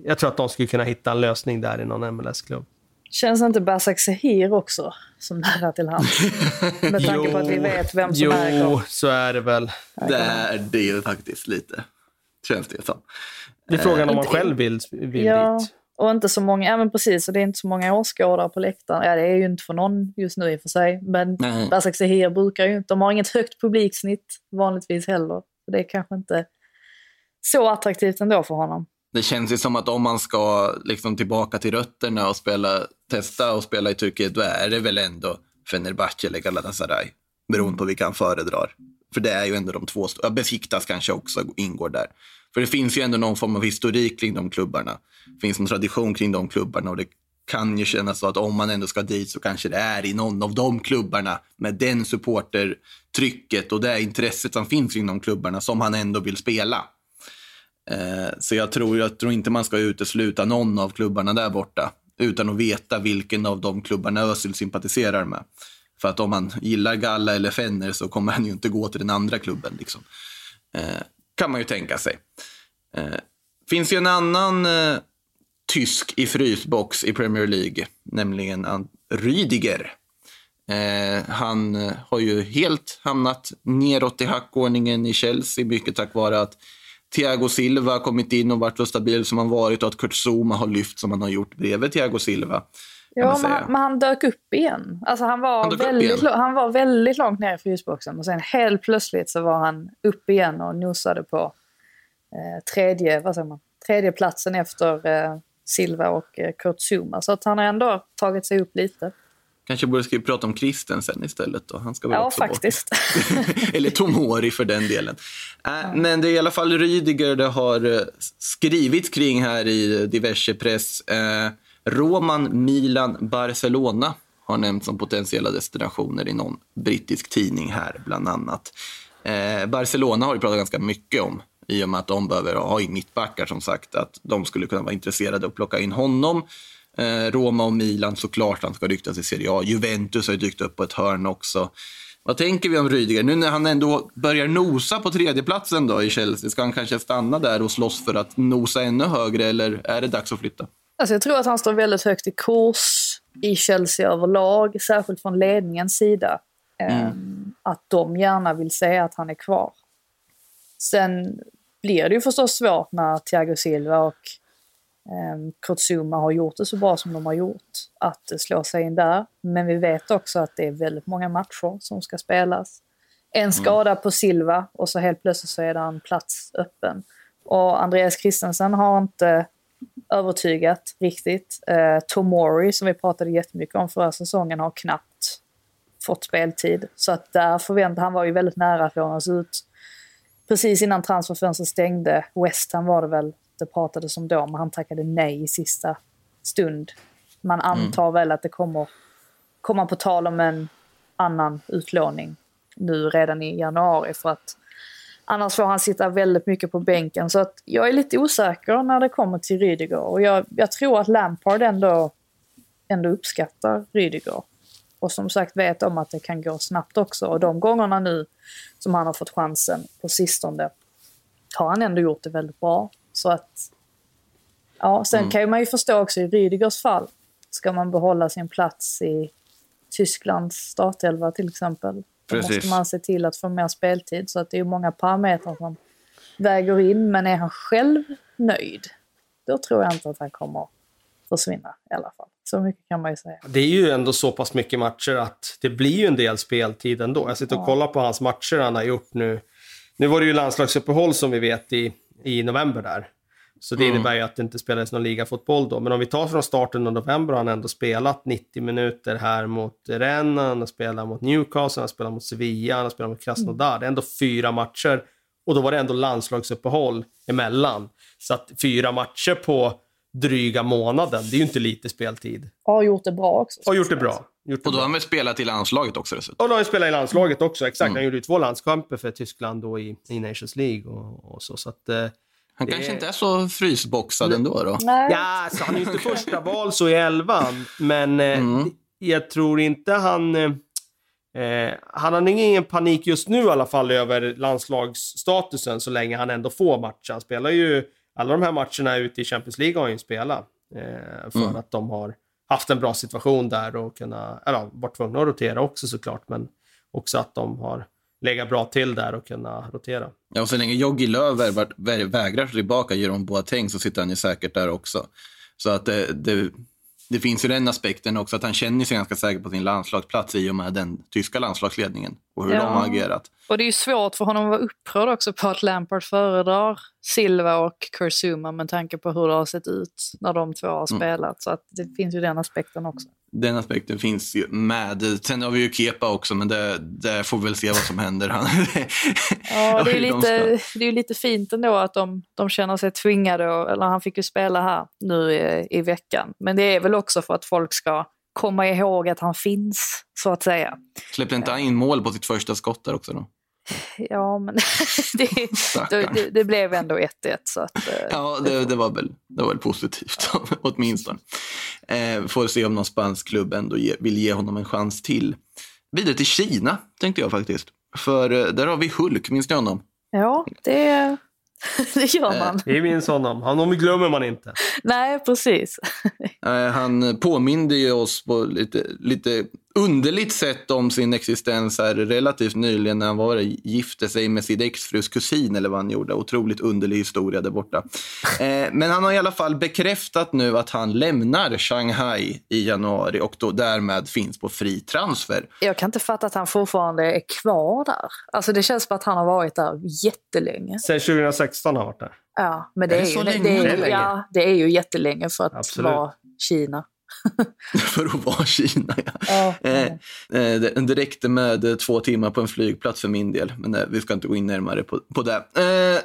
jag tror att de skulle kunna hitta en lösning där i någon MLS-klubb. Känns inte Basak Sehir också som nära till hands? Med tanke på att vi vet vem som jo, är kvar. så är det väl. Det är det ju faktiskt lite, känns det som. Det är frågan om man Inte- själv vill, vill Ja, dit. och inte så många, ja men precis, och det är inte så många åskådare på läktaren. Ja, det är ju inte för någon just nu i och för sig. Men Nej. Basak Sehir brukar ju inte, de har inget högt publiksnitt vanligtvis heller. Så det är kanske inte så attraktivt ändå för honom. Det känns ju som att om man ska liksom tillbaka till rötterna och spela, testa och spela i Turkiet, då är det väl ändå Fenerbahce eller Galatasaray. Beroende på vilka han föredrar. För det är ju ändå de två, ja, Besiktas kanske också ingår där. För det finns ju ändå någon form av historik kring de klubbarna. Det finns en tradition kring de klubbarna och det kan ju kännas så att om man ändå ska dit så kanske det är i någon av de klubbarna med den supportertrycket och det intresset som finns kring de klubbarna som han ändå vill spela. Eh, Så jag tror, jag tror inte man ska utesluta någon av klubbarna där borta utan att veta vilken av de klubbarna Özil sympatiserar med. För att om han gillar Galla eller Fenner så kommer han ju inte gå till den andra klubben. Liksom. Eh, kan man ju tänka sig. Eh, finns ju en annan eh, tysk i frysbox i Premier League, nämligen Rüdiger. Eh, han eh, har ju helt hamnat neråt i hackordningen i Chelsea, mycket tack vare att Thiago Silva har kommit in och varit så stabil som han varit och att Kurt Zouma har lyft som han har gjort bredvid Thiago Silva. Ja, men, han- men han dök upp igen. Alltså han, var Han väldigt, han var väldigt långt ner i frysboxen och sen helt plötsligt så var han upp igen och nosade på eh, tredje, vad säger man, tredje platsen efter eh, Silva och eh, Kurt Zuma. Så att han har ändå tagit sig upp lite. Kanske borde skriva prata om Christensen istället. Då. Han ska väl Ja, också faktiskt. Eller Tomori för den delen. Äh, Men det är i alla fall Rydiger det har eh, skrivits kring här i diverse press. Eh, Roman, Milan, Barcelona har nämnts som potentiella destinationer i någon brittisk tidning här bland annat. Eh, Barcelona har ju pratat ganska mycket om i och med att de behöver ha in mittbackar som sagt, att de skulle kunna vara intresserade av att plocka in honom. Eh, Roma och Milan såklart han ska ryktas i Serie A. Juventus har ju dykt upp på ett hörn också. Vad tänker vi om Rydiger? Nu när han ändå börjar nosa på tredjeplatsen då i Chelsea, ska han kanske stanna där och slåss för att nosa ännu högre eller är det dags att flytta? Alltså jag tror att han står väldigt högt i kurs i Chelsea överlag, särskilt från ledningens sida. Ehm, Att de gärna vill se att han är kvar. Sen blir det ju förstås svårt när Thiago Silva och um, Kurt Zuma har gjort det så bra som de har gjort, att eh, slå sig in där. Men vi vet också att det är väldigt många matcher som ska spelas. En skada på Silva och så helt plötsligt så är det en plats öppen. Och Andreas Christensen har inte övertygat riktigt. Eh, Tomori, som vi pratade jättemycket om förra säsongen, har knappt fått speltid. Så att där förväntar han var ju väldigt nära att lånas ut. Precis innan transferfönstret stängde, West Ham var det väl det pratades om då, men han tackade nej i sista stund. Man antar väl att det kommer komma på tal om en annan utlåning nu redan i januari för att Annars får han sitta väldigt mycket på bänken. Så att jag är lite osäker när det kommer till Rydiger. Och jag, jag tror att Lampard ändå, ändå uppskattar Rydiger. Och som sagt vet om att det kan gå snabbt också. Och de gångerna nu som han har fått chansen på sistone har han ändå gjort det väldigt bra. Så att... Ja, sen kan ju man ju förstå också i Rydigers fall. Ska man behålla sin plats i Tysklands startelva till exempel. Då Precis. måste man se till att få mer speltid. Så att det är ju många parametrar som väger in. Men är han själv nöjd, då tror jag inte att han kommer försvinna i alla fall. Så mycket kan man ju säga. Det är ju ändå så pass mycket matcher att det blir ju en del speltid ändå. Jag sitter och kollar på hans matcher han har gjort nu. Nu var det ju landslagsuppehåll som vi vet i, i november där. Så det innebär ju att det inte spelades någon ligafotboll då. Men om vi tar från starten av november har han ändå spelat 90 minuter här mot Rennes, han har spelat mot Newcastle, han har spelat mot Sevilla, han har spelat mot Krasnodar. Det är ändå fyra matcher. Och då var det ändå landslagsuppehåll emellan. Så att fyra matcher på dryga månaden, det är ju inte lite speltid. Och har gjort det bra också. Har gjort det bra. Och då har han spelat i landslaget också dessutom. Och då har han spelat i landslaget också, exakt. Mm. Han gjorde ju två landskamper för Tyskland då i, i Nations League och, och så. så att, eh, Han Det- kanske inte är så frysboxad ändå då. Nej. ja, så han är ju inte första val så i elvan, men eh, Mm. jag tror inte han... Eh, eh, han har ingen panik just nu i alla fall över landslagsstatusen så länge han ändå får matcha. Han spelar ju alla de här matcherna ute i Champions League har han ju spelat. Eh, för Mm. att de har haft en bra situation där och kunna, eller varit tvungna att rotera också såklart, men också att de har legat bra till där och kunna rotera. Ja, och så länge Jogi Löw vägrar tillbaka Jerome Boateng så sitter han ju säkert där också. Så att eh, det, det, det finns ju den aspekten också, att han känner sig ganska säker på sin landslagsplats i och med den tyska landslagsledningen och hur Ja. de har agerat. Och det är ju svårt för honom att vara upprörd också på att Lampard föredrar Silva och Kurzuma med tanke på hur det har sett ut när de två har Mm. spelat. Så att det finns ju den aspekten också. Den aspekten finns ju med. Sen har vi ju Kepa också, men det, det får vi väl se vad som händer. Han, Ja, det är ju lite, det är lite fint ändå att de, de känner sig tvingade, och, eller han fick ju spela här nu i, i veckan. Men det är väl också för att folk ska komma ihåg att han finns, så att säga. Släppte inte han in mål på sitt första skott där också då? Ja, men det, det, det, blev ändå 1-1. Så att, eh, Ja, det, det, var väl, det var väl positivt åtminstone. Eh, får se om någon spansk klubb ändå ge, vill ge honom en chans till. Vidare till Kina tänkte jag faktiskt. För eh, där har vi Hulk, minns ni honom? ja, det, det gör man. Vi minns honom. Honom glömmer man inte. Nej, precis. Eh, han påminde ju oss på lite, lite underligt sätt om sin existens här relativt nyligen när han var gifte sig med sin exfrus kusin eller vad han gjorde. Otroligt underlig historia där borta. Eh, men han har i alla fall bekräftat nu att han lämnar Shanghai i januari och då därmed finns på fri transfer. Jag kan inte fatta att han fortfarande är kvar där. Alltså det känns som att han har varit där jättelänge. Sen 2016 har han varit där. Ja, men det Är är, det ju, är ja, det är ju jättelänge för att Absolut. vara Kina. för att vara Kina. Ja. Ja, Eh, eh, det, det räckte med eh, två timmar på en flygplats för min del, men eh, vi ska inte gå in närmare på, på det. Eh,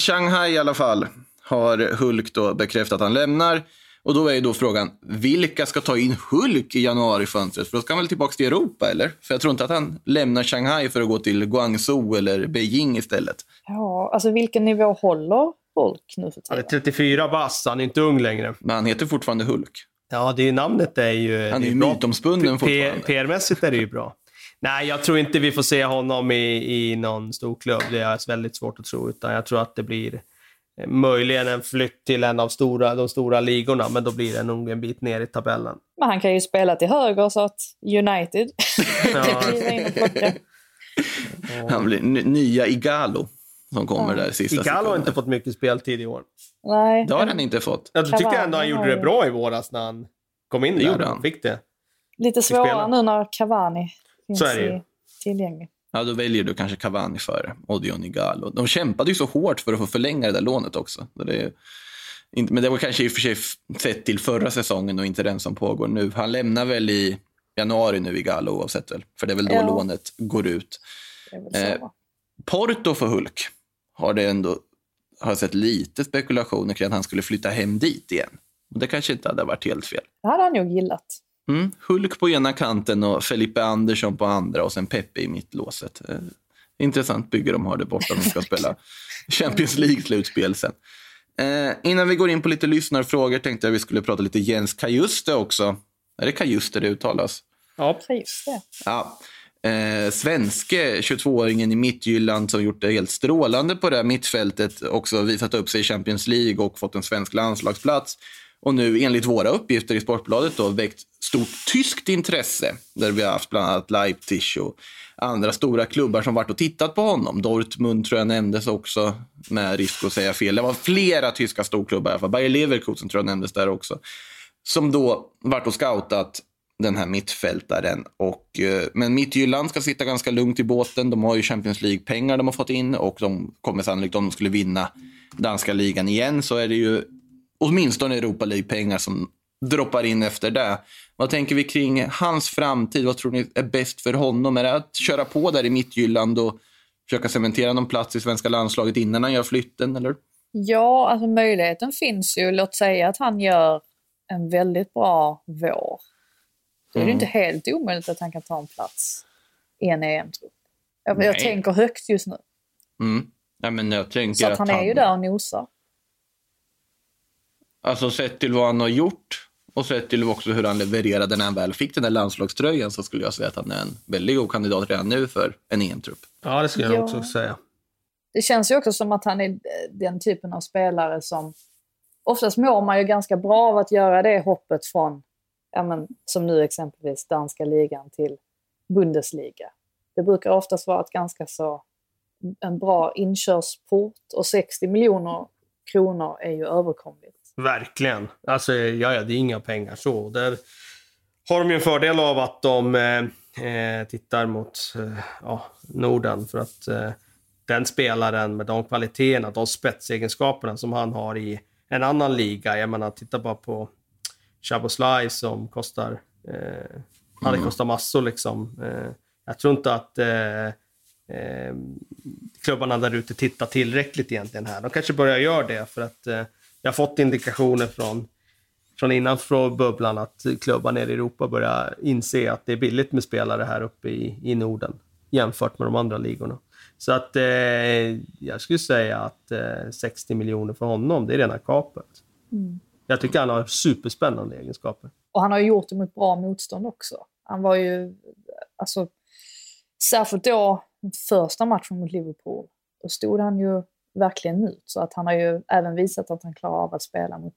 Shanghai i alla fall har Hulk då bekräftat att han lämnar. Och då är ju då frågan, vilka ska ta in Hulk i januarifönstret? För då ska han väl tillbaka till Europa, eller? För jag tror inte att han lämnar Shanghai för att gå till Guangzhou eller Beijing istället. ja, alltså vilken nivå håller folk nu för Han är tiden? 34 bast, han är inte ung längre. Men han heter fortfarande Hulk. Ja, det är, namnet är ju... Han är det ju mytomspunnen fortfarande. PR-mässigt är det ju bra. Nej, jag tror inte vi får se honom i, i någon stor klubb. Det är väldigt svårt att tro. Utan jag tror att det blir eh, möjligen en flytt till en av stora, de stora ligorna, men då blir det nog en bit ner i tabellen. Men han kan ju spela till höger så att United Ja. kan kliva in och plocka. Han blir nya Igalo som kommer där i sista Igalo har inte fått mycket speltid i år. Nej, Det har han inte fått. Jag tyckte Cavani ändå han gjorde det bra i våras när han kom in Det där gjorde han. fick det. lite svårare nu när Cavani finns i, tillgänglig. Ja, då väljer du kanske Cavani före Odion Igalo. De kämpade ju så hårt för att få förlänga det där lånet också. Så det är inte, men det var kanske i och för sig sett till förra säsongen och inte den som pågår nu. Han lämnar väl i januari nu, Igalo, oavsett väl. För det är väl då Ja. lånet går ut. Det är väl så, Eh? Porto för Hulk har det ändå har sett lite spekulationer kring att han skulle flytta hem dit igen. Och det kanske inte hade varit helt fel. Det hade han nog gillat. Mm. Hulk på ena kanten och Felipe Andersson på andra och sen Pepe i mittlåset. Eh, intressant bygge de har där borta. De ska spela Champions League-slutspel sen. Eh, innan vi går in på lite lyssnarfrågor tänkte jag vi skulle prata lite Jens Kajuste också. Är det Kajuste det uttalas? Ja, Ja, just det. Ja. Eh, svenske 22-åringen i Midtjylland som gjort det helt strålande på det här mittfältet. Också visat upp sig i Champions League och fått en svensk landslagsplats. Och nu enligt våra uppgifter i Sportbladet då väckt stort tyskt intresse. Där vi har haft bland annat Leipzig och andra stora klubbar som varit och tittat på honom. Dortmund tror jag nämndes också, med risk att säga fel. Det var flera tyska storklubbar i alla fall. Bayer Leverkusen tror jag nämndes där också. Som då varit och scoutat den här mittfältaren. Och, eh, men Midtjylland ska sitta ganska lugnt i båten. De har ju Champions League-pengar de har fått in och de kommer sannolikt, om de skulle vinna danska ligan igen, så är det ju åtminstone Europa League-pengar som droppar in efter det. Vad tänker vi kring hans framtid? Vad tror ni är bäst för honom? Är det att köra på där i Midtjylland och försöka cementera någon plats i svenska landslaget innan han gör flytten? Eller? Ja, alltså möjligheten finns ju. Låt säga att han gör en väldigt bra vår. Då är det Mm. inte helt omöjligt att han kan ta en plats i en EM-trupp. Jag, jag tänker högt just nu. Mm. Ja, men jag tänker Så att han är ju där och nosar. Alltså sett till vad han har gjort och sett till också hur han levererade när han väl fick den där landslagströjan så skulle jag säga att han är en väldigt god kandidat redan nu för en EM-trupp. ja det skulle jag Ja. också säga. Det känns ju också som att han är den typen av spelare som... Oftast mår man ju ganska bra av att göra det hoppet från, ja men, som nu exempelvis danska ligan till Bundesliga. Det brukar oftast vara ett ganska så en bra inkörsport och 60 miljoner kronor är ju överkomligt. Verkligen. Alltså, ja, ja, det är inga pengar så. Där har de ju en fördel av att de eh, eh, tittar mot eh, ja, Norden. För att eh, den spelaren med de kvaliteterna, de spetsegenskaperna som han har i en annan liga. Jag menar, titta bara på Chaboslaj som kostar... Eh, ja, det kostar massor liksom. Eh, jag tror inte att eh, eh, klubbarna där ute tittar tillräckligt egentligen här. De kanske börjar göra det för att eh, jag har fått indikationer från, från innanför bubblan att klubbar nere i Europa börjar inse att det är billigt med spelare här uppe i, i Norden jämfört med de andra ligorna. Så att eh, jag skulle säga att eh, 60 miljoner för honom, det är rena kapet. Jag tycker han har superspännande egenskaper. Och han har ju gjort det mot bra motstånd också. Han var ju, alltså, särskilt då första matchen mot Liverpool, då stod han ju verkligen ut. Så att han har ju även visat att han klarar av att spela mot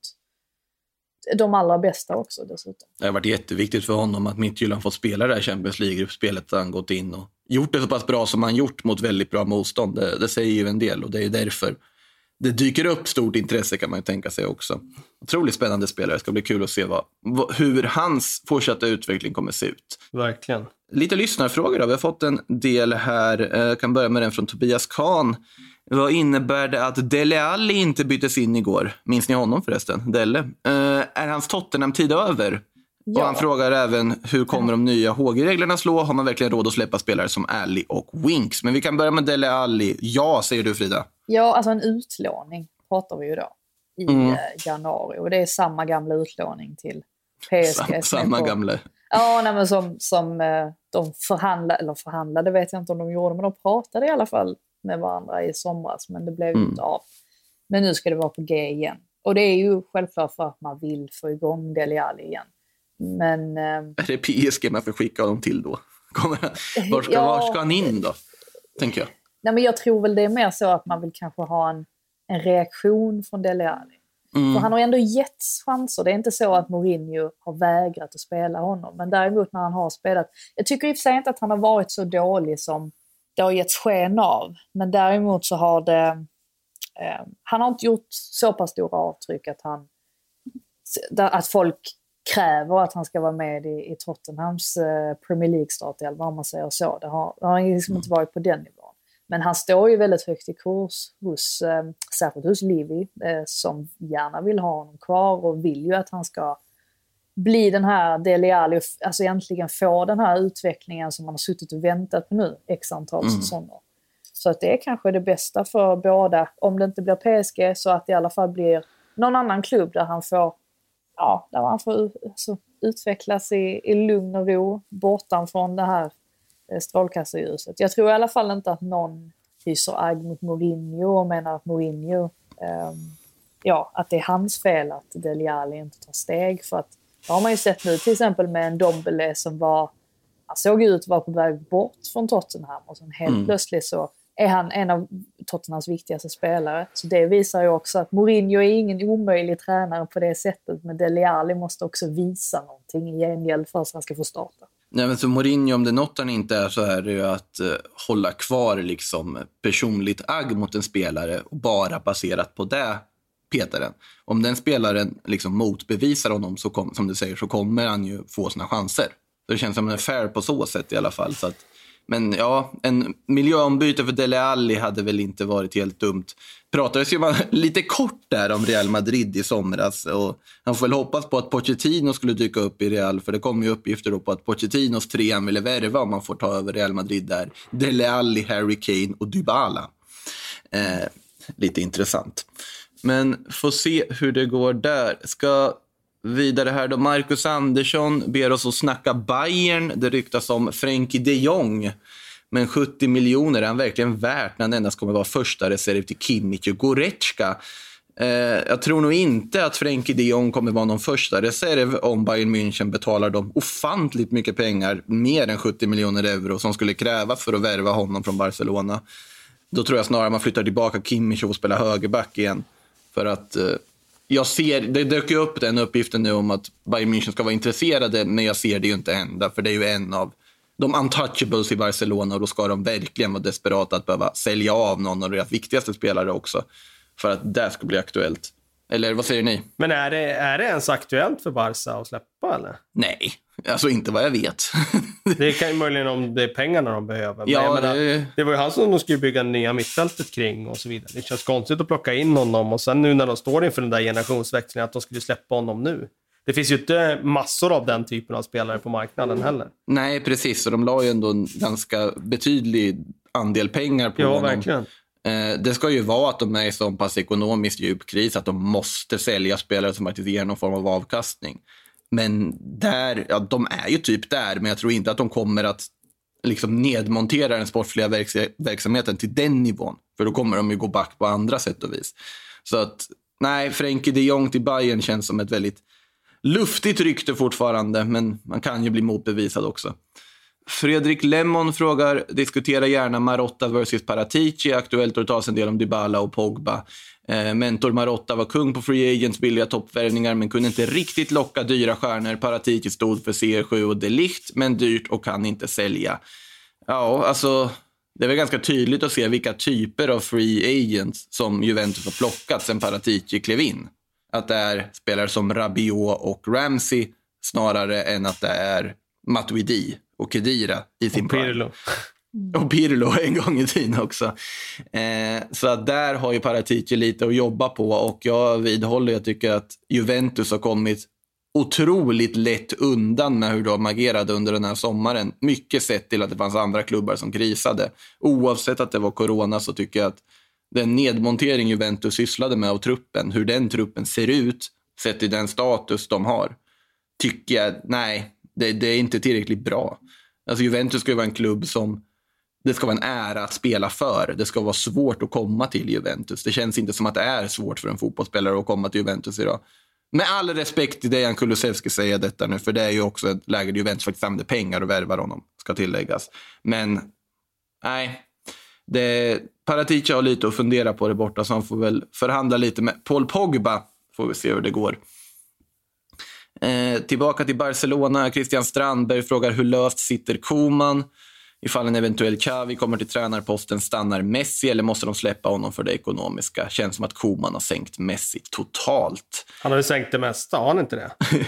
de allra bästa också dessutom. Det har varit jätteviktigt för honom att Midtjylland fått spela det här Champions League-gruppspelet där han gått in och gjort det så pass bra som han gjort mot väldigt bra motstånd. Det, det säger ju en del och det är därför det dyker upp stort intresse kan man ju tänka sig också. Otroligt spännande spelare. Det ska bli kul att se vad, hur hans fortsatta utveckling kommer se ut. Verkligen. Lite lyssnarfrågor då. Vi har fått en del här. Jag kan börja med den från Tobias Kahn. Vad innebär det att Dele Alli inte byttes in igår? Minns ni honom förresten? Dele. Uh, är hans Tottenham-tid över? Ja. Och han frågar även hur kommer de nya HG-reglerna slå? Har man verkligen råd att släppa spelare som Alli och Winks? Men vi kan börja med Dele Alli. Ja, säger du Frida. Ja, alltså en utlåning pratar vi ju då i Mm. eh, januari. Och det är samma gamla utlåning till PSG. Sam, samma på- gamla. Ja, nej, men som, som eh, de förhandlade, eller förhandlade vet jag inte om de gjorde, men de pratade i alla fall med varandra i somras, men det blev Mm. inte av. Men nu ska det vara på G igen. Och det är ju självklart för att man vill få igång Dele Alli igen. Men Är det PSG man får skicka honom till då? Kommer var, ska, Ja. var ska han in då? Tänker jag. nej, men jag tror väl det är mer så att man vill kanske ha en, en reaktion från Dele Alli. Mm. För han har ändå getts chanser. Det är inte så att Mourinho har vägrat att spela honom. Men däremot när han har spelat. Jag tycker i och för sig inte att han har varit så dålig som det har getts sken av. Men däremot så har det... Eh, han har inte gjort så pass stora avtryck att han... Att folk kräver att han ska vara med i, i Tottenhams eh, Premier League-startelva om man säger så. Det har, det har liksom inte varit på den nivån. Men han står ju väldigt högt i kurs hos, eh, särskilt hos Livi, eh, som gärna vill ha honom kvar och vill ju att han ska bli den här Dele Alli, alltså äntligen få den här utvecklingen som man har suttit och väntat på nu, x antal Mm. säsonger. Så att det är kanske det bästa för båda, om det inte blir PSG så att det i alla fall blir någon annan klubb där han får, ja, där han får alltså, utvecklas i, i lugn och ro, bortan från det här eh, strålkastarljuset. Jag tror i alla fall inte att någon hyser agg mot Mourinho och menar att Mourinho, ehm, ja, att det är hans fel att Dele Alli inte tar steg. För att det har man ju sett nu till exempel med en Dombele som var, han såg ut att vara på väg bort från Tottenham och sen helt Mm. plötsligt så är han en av Tottenhams viktigaste spelare. Så det visar ju också att Mourinho är ingen omöjlig tränare på det sättet, men Dele Alli måste också visa någonting i gengäld för att han ska få starta. Nej, men så Mourinho, om det är något han inte är så är det ju att eh, hålla kvar liksom, personligt agg mot en spelare och bara baserat på det peta den. Om den spelaren liksom motbevisar honom, så kom, som du säger, så kommer han ju få sina chanser. Så det känns som en fair på så sätt i alla fall. Så att, men ja, en miljöombyte för Dele Alli hade väl inte varit helt dumt. Pratades ju man lite kort där om Real Madrid i somras och han får väl hoppas på att Pochettino skulle dyka upp i Real för det kom ju uppgifter då på att Pochettinos tre han ville värva om man får ta över Real Madrid där. Dele Alli, Harry Kane och Dybala. Eh, lite intressant. Men får se hur det går där. Ska vidare här då. Marcus Andersson ber oss att snacka Bayern. Det ryktas om Frenkie de Jong. Men 70 miljoner, är han verkligen värt när han endast kommer vara första reserv till Kimmich och Goretzka? Eh, jag tror nog inte att Frenkie de Jong kommer vara någon första reserv om Bayern München betalar dem ofantligt mycket pengar, mer än 70 miljoner euro, som skulle krävas för att värva honom från Barcelona. Då tror jag snarare man flyttar tillbaka Kimmich och får spela högerback igen. För att eh, jag ser, det dök ju upp den uppgiften nu om att Bayern München ska vara intresserade, men jag ser det ju inte hända. För det är ju en av de untouchables i Barcelona och då ska de verkligen vara desperata att behöva sälja av någon av deras viktigaste spelare också. För att det ska bli aktuellt. Eller vad säger ni? Men är det, är det ens aktuellt för Barca att släppa eller? Nej, alltså inte vad jag vet. Det kan ju möjligen om det är pengarna de behöver. Ja, menar, det- det... var ju han som de skulle bygga nya mittfältet kring och så vidare. Det känns konstigt att plocka in honom och sen nu när de står inför den där generationsväxlingen att de skulle släppa honom nu. Det finns ju inte massor av den typen av spelare på marknaden heller. Nej, precis. Och de la ju ändå en ganska betydlig andel pengar på Ja, honom. verkligen. Eh, det ska ju vara att de är i så pass ekonomiskt djup kris att de måste sälja spelare som faktiskt ger någon form av avkastning. Men där, ja, de är ju typ där, men jag tror inte att de kommer att liksom nedmontera den sportsliga verks- verksamheten till den nivån. För då kommer de ju gå back på andra sätt och vis. Så att, nej, Frenkie de Jong till Bayern känns som ett väldigt luftigt rykte fortfarande, men man kan ju bli motbevisad också. Fredrik Lemmon frågar, diskutera gärna Marotta versus Paratici. Aktuellt och det tas en del om Dybala och Pogba. Eh, mentor Marotta var kung på free agents, billiga toppvärvningar men kunde inte riktigt locka dyra stjärnor. Paratici stod för CR7 och Delicht, men dyrt och kan inte sälja. Ja, alltså det är väl ganska tydligt att se vilka typer av free agents som Juventus har plockat sen Paratici klev in. Att det är spelare som Rabiot och Ramsey snarare än att det är Matuidi och Kedira i sin Och. Pirlo. Och Pirlo en gång i tiden också. Eh, så att där har ju Paratici lite att jobba på och jag vidhåller, jag tycker att Juventus har kommit otroligt lätt undan med hur de agerade under den här sommaren. Mycket sett till att det fanns andra klubbar som krisade. Oavsett att det var corona så tycker jag att den nedmontering Juventus sysslade med av truppen, hur den truppen ser ut sett till den status de har, tycker jag, nej, det, det är inte tillräckligt bra. Alltså Juventus ska ju vara en klubb som det ska vara en ära att spela för. Det ska vara svårt att komma till Juventus. Det känns inte som att det är svårt för en fotbollsspelare att komma till Juventus idag. Med all respekt till Dejan Kulusevski säger detta nu, för det är ju också ett läge där Juventus faktiskt använder pengar och värvar honom, ska tilläggas. Men nej, det, Paratici har lite att fundera på det borta, så han får väl förhandla lite med Paul Pogba. Får vi se hur det går. Eh, tillbaka till Barcelona. Christian Strandberg frågar hur löst sitter Koman? Ifall en eventuell Xavi kommer till tränarposten, stannar Messi eller måste de släppa honom för det ekonomiska? Känns som att Koman har sänkt Messi totalt. Han har ju sänkt det mesta, har han inte det?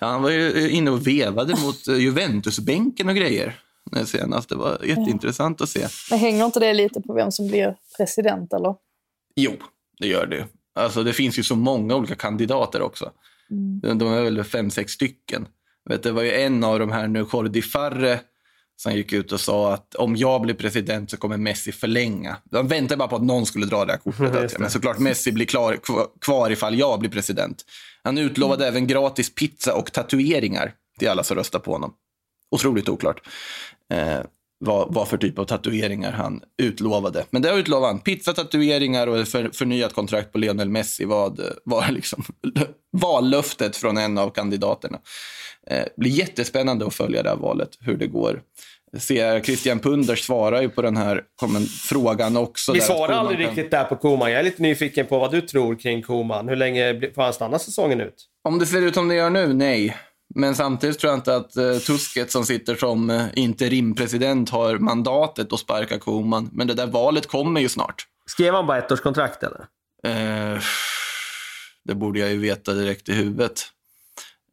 Ja, han var ju inne och vevade mot eh, Juventusbänken och grejer nu senast. Det var jätteintressant att se. Men hänger inte det lite på vem som blir president eller? Jo, det gör det. Alltså, det finns ju så många olika kandidater också. De, de är väl fem, sex stycken. Vet, det var ju en av de här nu, Jordi Farre, som gick ut och sa att om jag blir president så kommer Messi förlänga. De väntade bara på att någon skulle dra det här kortet. Just det. Men såklart Messi blir klar, kvar, ifall jag blir president. Han utlovade även gratis pizza och tatueringar till alla som röstar på honom. Otroligt oklart eh, vad, vad för typ av tatueringar han utlovade. Men det utlovade han. Pizza, tatueringar och för, förnyat kontrakt på Lionel Messi var, var liksom vallöftet från en av kandidaterna. Eh, blir jättespännande att följa det här valet, hur det går. Ser Christian Punders svarar ju på den här frågan också. Vi svarar aldrig kan- riktigt där på Koman. Jag är lite nyfiken på vad du tror kring Koman. Hur länge får han stanna säsongen ut? Om det ser ut som det gör nu, nej. Men samtidigt tror jag inte att uh, Tusket som sitter som uh, interimpresident har mandatet att sparka Koman. Men det där valet kommer ju snart. Skrev han bara ettårskontrakt eller? Eh, det borde jag ju veta direkt i huvudet.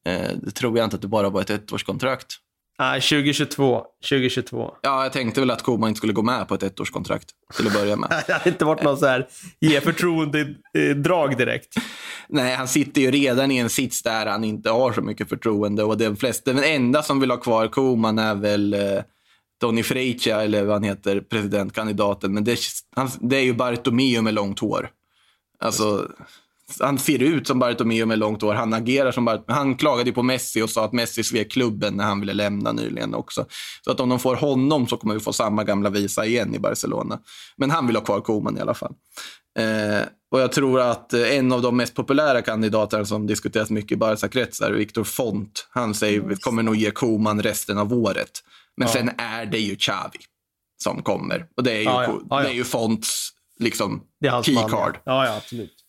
Eh, det tror jag inte att det bara var ett ettårskontrakt. Nej, 2022. 2022. Ja, jag tänkte väl att Koman inte skulle gå med på ett ettårskontrakt till att börja med. Det hade inte varit någon så här ge förtroende-drag direkt. Nej, han sitter ju redan i en sits där han inte har så mycket förtroende. Och den, flesta, den enda som vill ha kvar Koman är väl eh, Tony Freicia, eller vad han heter, presidentkandidaten. Men det, han, det är ju Bartomeu med långt hår. Alltså, han ser ut som Bartomeu med långt hår. Han agerar som Bartomeu. Han klagade på Messi och sa att Messi svek klubben när han ville lämna nyligen också. Så att om de får honom så kommer vi få samma gamla visa igen i Barcelona. Men han vill ha kvar Koman i alla fall. Eh, och jag tror att eh, en av de mest populära kandidaterna som diskuteras mycket i Barca-kretsar, Viktor Font, han säger vi kommer nog ge Koman resten av året. Men sen är det ju Xavi som kommer. Och det är ju, Ja, ja. Ja, ja. Det är ju Fonts liksom, keycard. Ja, ja, absolut.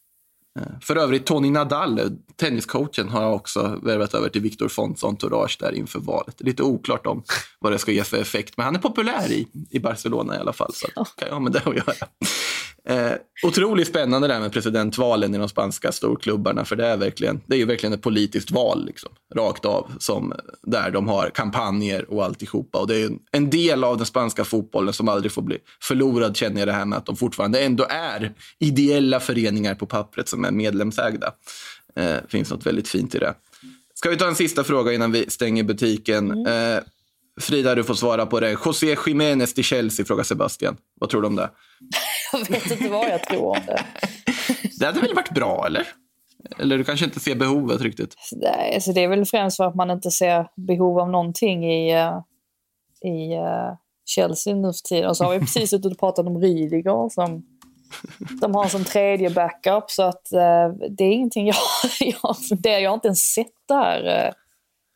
För övrigt, Tony Nadal, tenniscoachen, har också värvat över till Viktor Fonts entourage där inför valet. Lite oklart om vad det ska ge för effekt, men han är populär i, i Barcelona i alla fall. Så att, kan jag ha med det att göra. Eh, otroligt spännande det här med presidentvalen i de spanska storklubbarna, för det är, verkligen, det är ju verkligen ett politiskt val, liksom, rakt av, som, där de har kampanjer och alltihopa. Och det är en, en del av den spanska fotbollen som aldrig får bli förlorad, känner jag det här med att de fortfarande ändå är ideella föreningar på pappret som är medlemsägda. Eh, finns något väldigt fint i det. Ska vi ta en sista fråga innan vi stänger butiken? Eh, Frida, du får svara på det. José Jiménez till Chelsea, frågar Sebastian. Vad tror du om det? Jag vet inte vad jag tror om det. Det hade väl varit bra, eller? Eller du kanske inte ser behovet riktigt? Nej, alltså det är väl främst för att man inte ser behov av någonting i, eh, i Chelsea nu för tiden. Och så har vi precis suttit och pratat om Rydiger som de har som tredje backup. Så att eh, det är ingenting jag, jag funderar. Jag har inte ens sett det här. eh.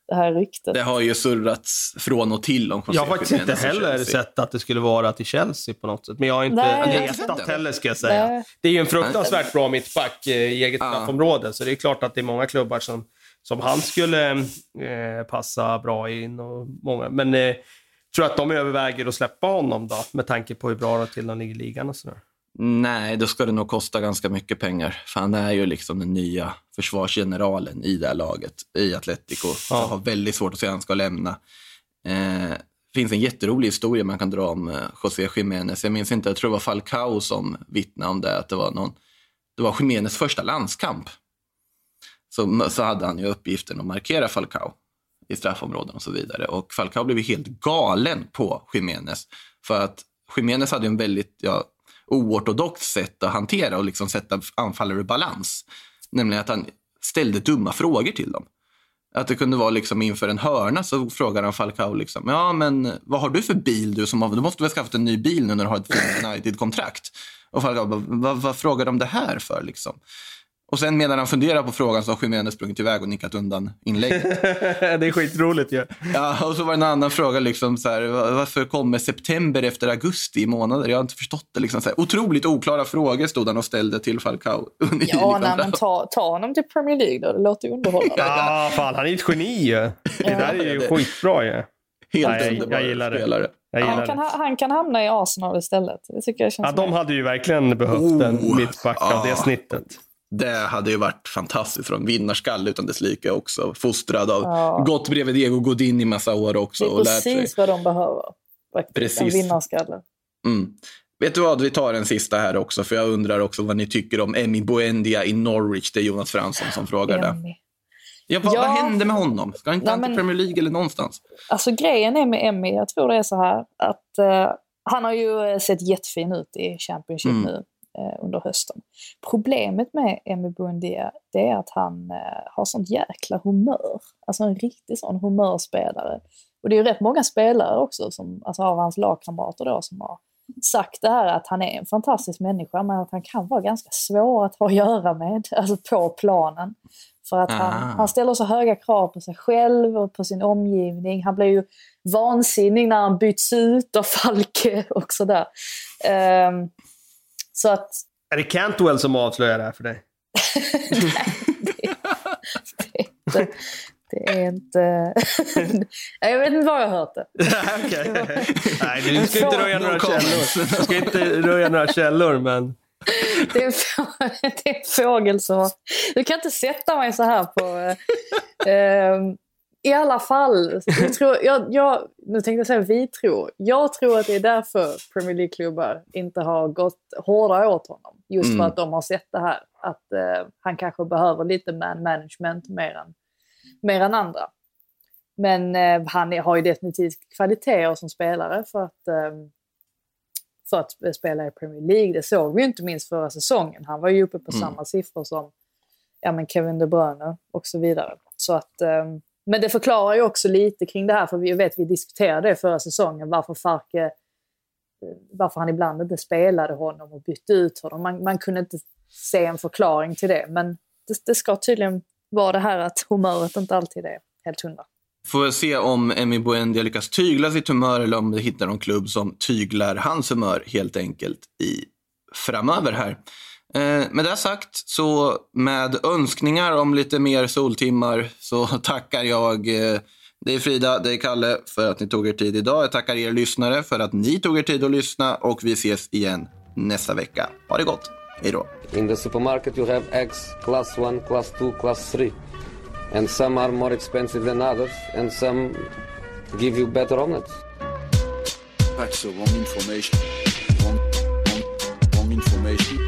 det här ryktet. Det har ju surrats från och till om José Jag har faktiskt inte heller Chelsea. sett att det skulle vara till Chelsea på något sätt. Men jag har inte Nej, letat det. heller ska jag säga. Nej. Det är ju en fruktansvärt bra mittback eh, i eget straffområde. Så det är klart att det är många klubbar som, som han skulle eh, passa bra in. Och många. Men eh, tror att de överväger att släppa honom då? Med tanke på hur bra till han ligger i ligan och sådär. Nej, då ska det nog kosta ganska mycket pengar. För han är ju liksom den nya försvarsgeneralen i det här laget, i Atletico. Ja. Jag har väldigt svårt att se att han ska lämna. Eh, finns en jätterolig historia man kan dra om eh, José Jiménez. Jag minns inte, jag tror det var Falcao som vittnade om det. Att det var, någon, det var Jiménez första landskamp. Så, så hade han ju uppgiften att markera Falcao i straffområden och så vidare. Och Falcao blev ju helt galen på Jiménez. För att Jiménez hade en väldigt ja, oortodoxt sätt att hantera och liksom sätta anfallare i balans. Nämligen att han ställde dumma frågor till dem. Att det kunde vara liksom inför en hörna så frågar han Falcao liksom, ja men vad har du för bil du som har, du måste väl skaffat en ny bil nu när du har ett United-kontrakt. Och Falcao bara, vad, vad frågar de det här för liksom? Och sen medan han funderar på frågan så har Jiménez sprungit iväg och nickat undan inlägget. det är skitroligt ju. Ja, och så var det en annan fråga, liksom, så här, va- varför kommer september efter augusti i månader? Jag har inte förstått det. Liksom, så här, otroligt oklara frågor stod han och ställde till Falcao. under Ja, nej, kontrakt. men ta, ta honom till Premier League då. Det låter ju underhållande. Ja, fan han är ett geni ju. Det där är ju det- skitbra ju. Helt Nej, jag underbar gillar det. spelare. Jag gillar Han kan, det. ha- han kan hamna i Arsenal istället. Det tycker jag känns Ja, de hade ju verkligen behövt Oh, en mittback av det ah. snittet. Det hade ju varit fantastiskt från vinnarskalle utan dess like också. Fostrad av, Ja. gått bredvid Diego Godin i massa år också Det är och lärt sig. precis vad de behöver. Faktiskt. En Precis. vinnarskalle. Mm. Vet du vad, vi tar en sista här också, för jag undrar också vad ni tycker om Emi Buendia i Norwich. Det är Jonas Fransson som frågar det. Emmy. Ja, vad, Ja. vad hände med honom? Ska inte han till men- Premier League eller någonstans? Alltså grejen är med Emmy, jag tror det är så här att eh, han har ju eh, sett jättefin ut i Championship Mm. nu under hösten. Problemet med Emmy Buendia det är att han eh, har sånt jäkla humör. Alltså en riktig sån humörspelare. Och det är ju rätt många spelare också, som, alltså av hans lagkamrater då, som har sagt det här att han är en fantastisk människa men att han kan vara ganska svår att ha att göra med, alltså på planen. För att Ah. han, han ställer så höga krav på sig själv och på sin omgivning. Han blir ju vansinnig när han byts ut av Falke och sådär. Ehm, så att Är det Cantwell som avslöjar det här för dig? det, det är inte... Nej, jag vet inte var jag har hört det. Nej, du ska inte röja några källor. Du ska inte röja några källor, men... Det är, en få- det är en fågel som... Du kan inte sätta mig så här på... eh, ehm, I alla fall, jag tror, jag, jag, nu tänkte jag säga vi tror. Jag tror att det är därför Premier League-klubbar inte har gått hårdare åt honom. Just Mm. för att de har sett det här. Att eh, han kanske behöver lite man management mer än, mer än andra. Men eh, han har ju definitivt kvaliteter som spelare för att, eh, för att spela i Premier League. Det såg vi ju inte minst förra säsongen. Han var ju uppe på Mm. samma siffror som ja, men Kevin De Bruyne och så vidare. Så att, eh, men det förklarar ju också lite kring det här, för vi vet vi diskuterade det förra säsongen, varför Farke varför han ibland inte spelade honom och bytte ut honom. Man, man kunde inte se en förklaring till det, men det, det ska tydligen vara det här att humöret inte alltid är helt hundra. Får jag se om Emmy Buendia lyckas tygla sitt humör eller om vi hittar någon klubb som tyglar hans humör helt enkelt i framöver här. Eh, med det sagt, så med önskningar om lite mer soltimmar så tackar jag eh, dig Frida, dig Kalle för att ni tog er tid idag. Jag tackar er lyssnare för att ni tog er tid att lyssna och vi ses igen nästa vecka. Ha det gott. Hej då. In the supermarket, you have eggs class 1, class 2, class 3. And some are more expensive than others, and some give you better omelets. That's the wrong information. Wrong, wrong, wrong information.